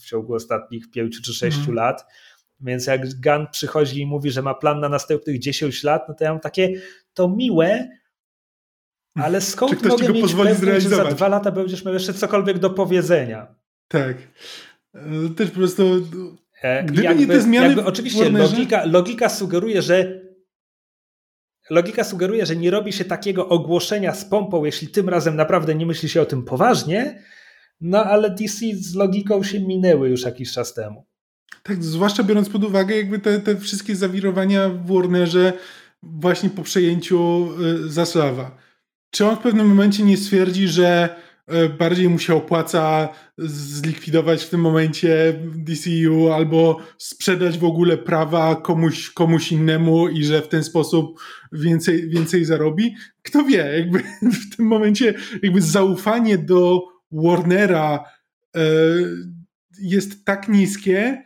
w ciągu ostatnich 5 czy 6 mm. lat. Więc jak Gun przychodzi i mówi, że ma plan na następnych 10 lat, no to ja mam takie, to miłe, ale skąd Czy mogę mieć pewność, że za dwa lata będziesz miał jeszcze cokolwiek do powiedzenia? Tak. E, też po prostu... E, gdyby jakby, nie te zmiany jakby, Oczywiście logika, logika sugeruje, że logika sugeruje, że nie robi się takiego ogłoszenia z pompą, jeśli tym razem naprawdę nie myśli się o tym poważnie, no ale DC z logiką się minęły już jakiś czas temu. Tak, zwłaszcza biorąc pod uwagę jakby te, te wszystkie zawirowania w Warnerze właśnie po przejęciu y, Zaslawa. Czy on w pewnym momencie nie stwierdzi, że y, bardziej mu się opłaca zlikwidować w tym momencie DCU albo sprzedać w ogóle prawa komuś, komuś innemu i że w ten sposób więcej, więcej zarobi? Kto wie, jakby [laughs] w tym momencie jakby zaufanie do Warnera y, jest tak niskie,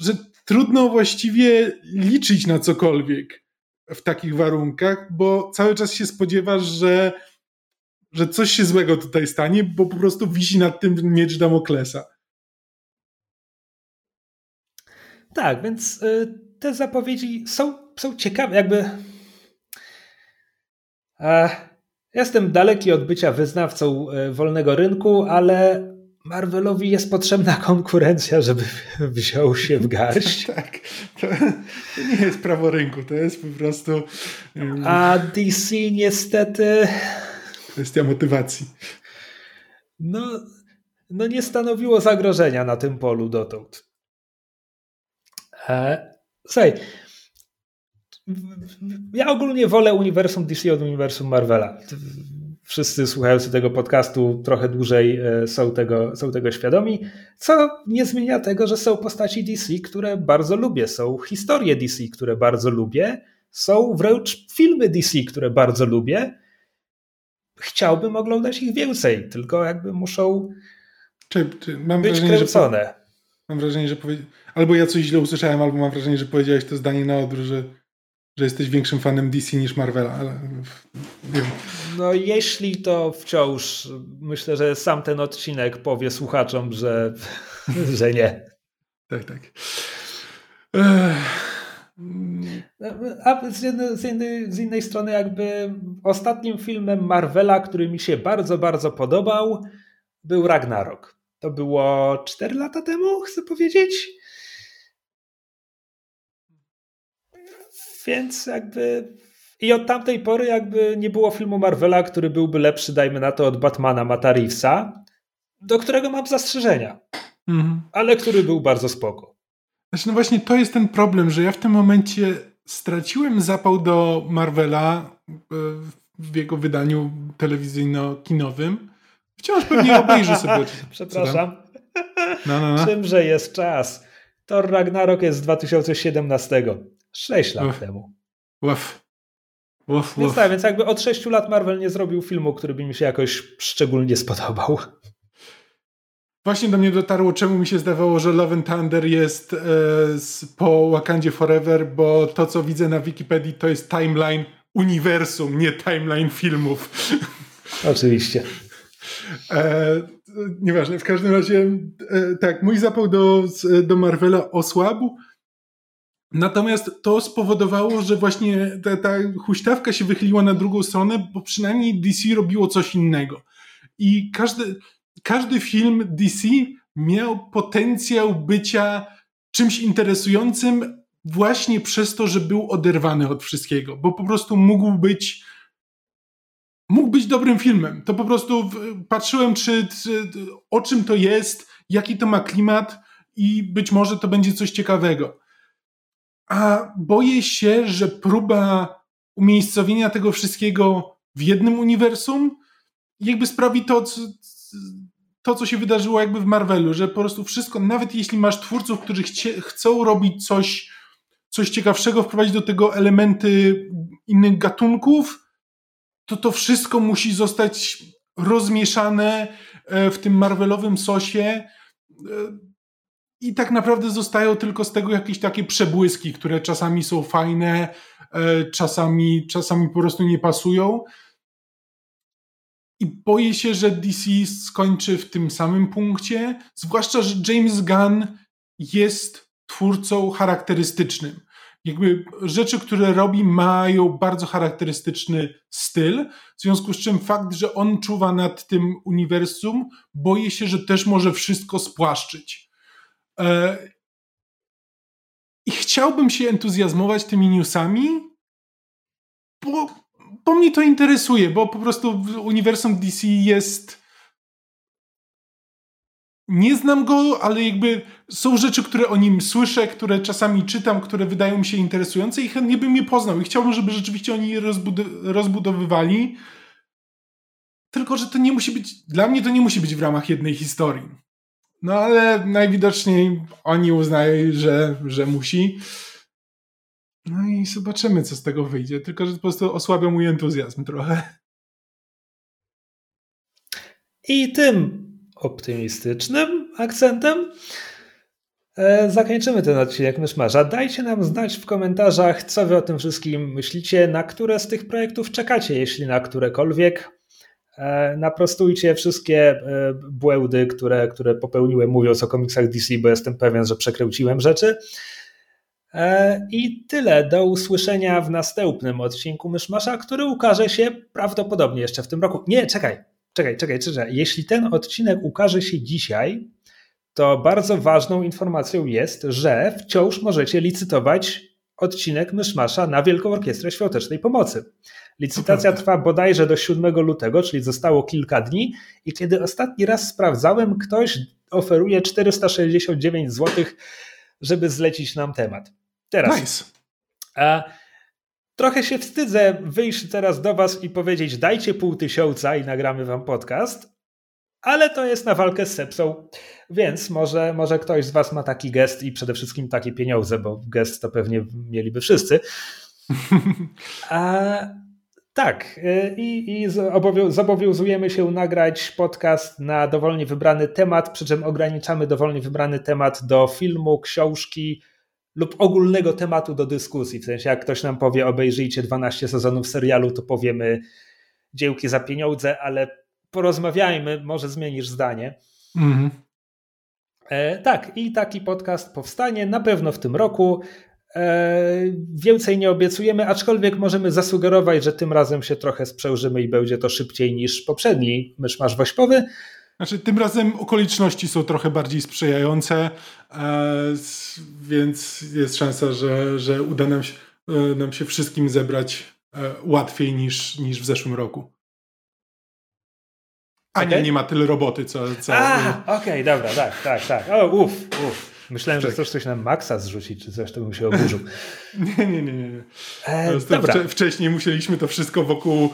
że trudno właściwie liczyć na cokolwiek w takich warunkach, bo cały czas się spodziewasz, że, że coś się złego tutaj stanie, bo po prostu wisi nad tym miecz Damoklesa. Tak, więc y, te zapowiedzi są, są ciekawe, jakby Jestem daleki od bycia wyznawcą e, wolnego rynku, ale Marvelowi jest potrzebna konkurencja, żeby [laughs] wziął się w garść. [laughs] tak, to, to, nie jest prawo rynku, to jest po prostu. A DC niestety. Kwestia motywacji. No, no nie stanowiło zagrożenia na tym polu dotąd. E, słuchaj, ja ogólnie wolę uniwersum DC od uniwersum Marvela. Wszyscy słuchający tego podcastu trochę dłużej e, są tego, są tego świadomi, co nie zmienia tego, że są postaci DC, które bardzo lubię, są historie DC, które bardzo lubię, są wręcz filmy DC, które bardzo lubię. Chciałbym oglądać ich więcej, tylko jakby muszą czy, czy mam być wrażenie, kręcone. Że, mam wrażenie, że powie... albo ja coś źle usłyszałem, albo mam wrażenie, że powiedziałeś to zdanie na odwrót, że że jesteś większym fanem DC niż Marvela, ale wiem. No jeśli to wciąż myślę, że sam ten odcinek powie słuchaczom, że, [laughs] że nie. Tak, tak. A z jednej, z, jednej, z innej strony jakby ostatnim filmem Marvela, który mi się bardzo, bardzo podobał był Ragnarok. To było 4 lata temu, chcę powiedzieć. Więc jakby. I od tamtej pory jakby nie było filmu Marvela, który byłby lepszy, dajmy na to, od Batmana Mata Reevesa, do którego mam zastrzeżenia. Mhm. Ale który był bardzo spoko. Znaczy, no właśnie to jest ten problem, że ja w tym momencie straciłem zapał do Marvela e, w jego wydaniu telewizyjno-kinowym. Wciąż pewnie obejrzę sobie. [laughs] Przepraszam. No, no, no. Czymże jest czas? Thor Ragnarok jest z 2017. 6 lat Uf. temu. Uf. Uf, więc tak, więc jakby od 6 lat Marvel nie zrobił filmu, który by mi się jakoś szczególnie spodobał. Właśnie do mnie dotarło, czemu mi się zdawało, że Love and Thunder jest e, z, po Wakandzie Forever, bo to, co widzę na Wikipedii, to jest timeline uniwersum, nie timeline filmów. [laughs] Oczywiście. E, nieważne, w każdym razie e, tak, mój zapał do, do Marvela osłabł, Natomiast to spowodowało, że właśnie ta, ta huśtawka się wychyliła na drugą stronę, bo przynajmniej DC robiło coś innego. I każdy, każdy film DC miał potencjał bycia czymś interesującym właśnie przez to, że był oderwany od wszystkiego, bo po prostu mógł być mógł być dobrym filmem. To po prostu patrzyłem, czy, czy o czym to jest, jaki to ma klimat i być może to będzie coś ciekawego a boję się, że próba umiejscowienia tego wszystkiego w jednym uniwersum jakby sprawi to, co, to, co się wydarzyło jakby w Marvelu, że po prostu wszystko, nawet jeśli masz twórców, którzy chcie, chcą robić coś, coś ciekawszego, wprowadzić do tego elementy innych gatunków, to to wszystko musi zostać rozmieszane e, w tym Marvelowym sosie e, i tak naprawdę zostają tylko z tego jakieś takie przebłyski, które czasami są fajne, e, czasami, czasami po prostu nie pasują. I boję się, że DC skończy w tym samym punkcie, zwłaszcza, że James Gunn jest twórcą charakterystycznym. Jakby rzeczy, które robi, mają bardzo charakterystyczny styl, w związku z czym fakt, że on czuwa nad tym uniwersum, boję się, że też może wszystko spłaszczyć. E, I chciałbym się entuzjazmować tymi newsami, bo, bo mnie to interesuje, bo po prostu uniwersum DC jest. Nie znam go, ale jakby są rzeczy, które o nim słyszę, które czasami czytam, które wydają mi się interesujące i chętnie bym je poznał. I chciałbym, żeby rzeczywiście oni je rozbudowywali. Tylko, że to nie musi być, dla mnie to nie musi być w ramach jednej historii. No ale najwidoczniej oni uznają, że, że musi. No i zobaczymy, co z tego wyjdzie. Tylko, że po prostu osłabia mój entuzjazm trochę. I tym optymistycznym akcentem e, zakończymy ten odcinek Myszmarza. Dajcie nam znać w komentarzach, co wy o tym wszystkim myślicie, na które z tych projektów czekacie, jeśli na którekolwiek. E, naprostujcie wszystkie e, błędy, które, które popełniłem mówiąc o komiksach DC, bo jestem pewien, że przekręciłem rzeczy. E, I tyle. Do usłyszenia w następnym odcinku Myszmasza, który ukaże się prawdopodobnie jeszcze w tym roku. Nie, czekaj, czekaj, czekaj, czekaj. Jeśli ten odcinek ukaże się dzisiaj, to bardzo ważną informacją jest, że wciąż możecie licytować odcinek Myszmasza na Wielką Orkiestrę Świątecznej Pomocy. Licytacja trwa bodajże do 7 lutego, czyli zostało kilka dni i kiedy ostatni raz sprawdzałem, ktoś oferuje 469 zł, żeby zlecić nam temat. Teraz. Nice. A, trochę się wstydzę wyjść teraz do Was i powiedzieć: dajcie pół tysiąca i nagramy Wam podcast, ale to jest na walkę z sepsą. Więc może, może ktoś z Was ma taki gest i przede wszystkim takie pieniądze, bo gest to pewnie mieliby wszyscy. [laughs] A, tak, y, i, i zobowiązujemy się nagrać podcast na dowolnie wybrany temat, przy czym ograniczamy dowolnie wybrany temat do filmu, książki lub ogólnego tematu do dyskusji. W sensie, jak ktoś nam powie, obejrzyjcie 12 sezonów serialu, to powiemy dziełki za pieniądze, ale porozmawiajmy, może zmienisz zdanie. Mhm. E, tak, i taki podcast powstanie na pewno w tym roku. E, więcej nie obiecujemy, aczkolwiek możemy zasugerować, że tym razem się trochę sprzężymy i będzie to szybciej niż poprzedni myszmasz wośpowy. Znaczy, tym razem okoliczności są trochę bardziej sprzyjające, e, więc jest szansa, że, że uda nam się, e, nam się wszystkim zebrać łatwiej niż, niż w zeszłym roku. A okay. nie, nie ma tyle roboty, co... co... Okej, okay, dobra, tak, tak, tak. O, uff, uff. Myślałem, że chcesz coś na maksa zrzucić, czy coś, to bym się oburzył. [laughs] nie, nie, nie. nie. E, dobra. Wcze wcześniej musieliśmy to wszystko wokół,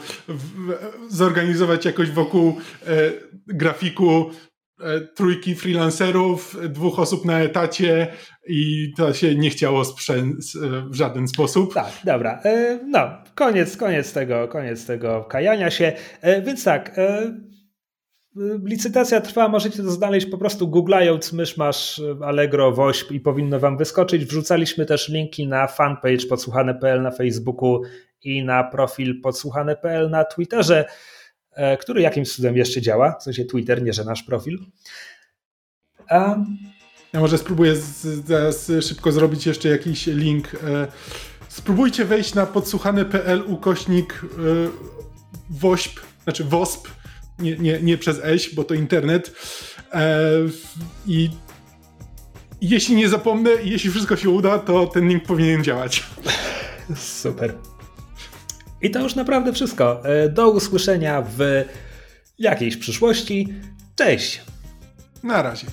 zorganizować jakoś wokół e, grafiku e, trójki freelancerów, dwóch osób na etacie i to się nie chciało sprzęt e, w żaden sposób. Tak, dobra. E, no, koniec, koniec tego, koniec tego kajania się. E, więc tak, Licytacja trwa, możecie to znaleźć po prostu googlając myszmasz Allegro Wośp i powinno wam wyskoczyć. Wrzucaliśmy też linki na fanpage podsłuchane.pl na Facebooku i na profil podsłuchane.pl na Twitterze, e, który jakimś cudem jeszcze działa, w sensie Twitter, nie że nasz profil. A... Ja może spróbuję zaraz szybko zrobić jeszcze jakiś link. E, spróbujcie wejść na podsłuchane.pl ukośnik e, WOŚP, znaczy WOSP nie, nie, nie przez eś, bo to internet. E, I jeśli nie zapomnę i jeśli wszystko się uda, to ten link powinien działać. Super. I to już naprawdę wszystko. E, do usłyszenia w jakiejś przyszłości. Cześć. Na razie.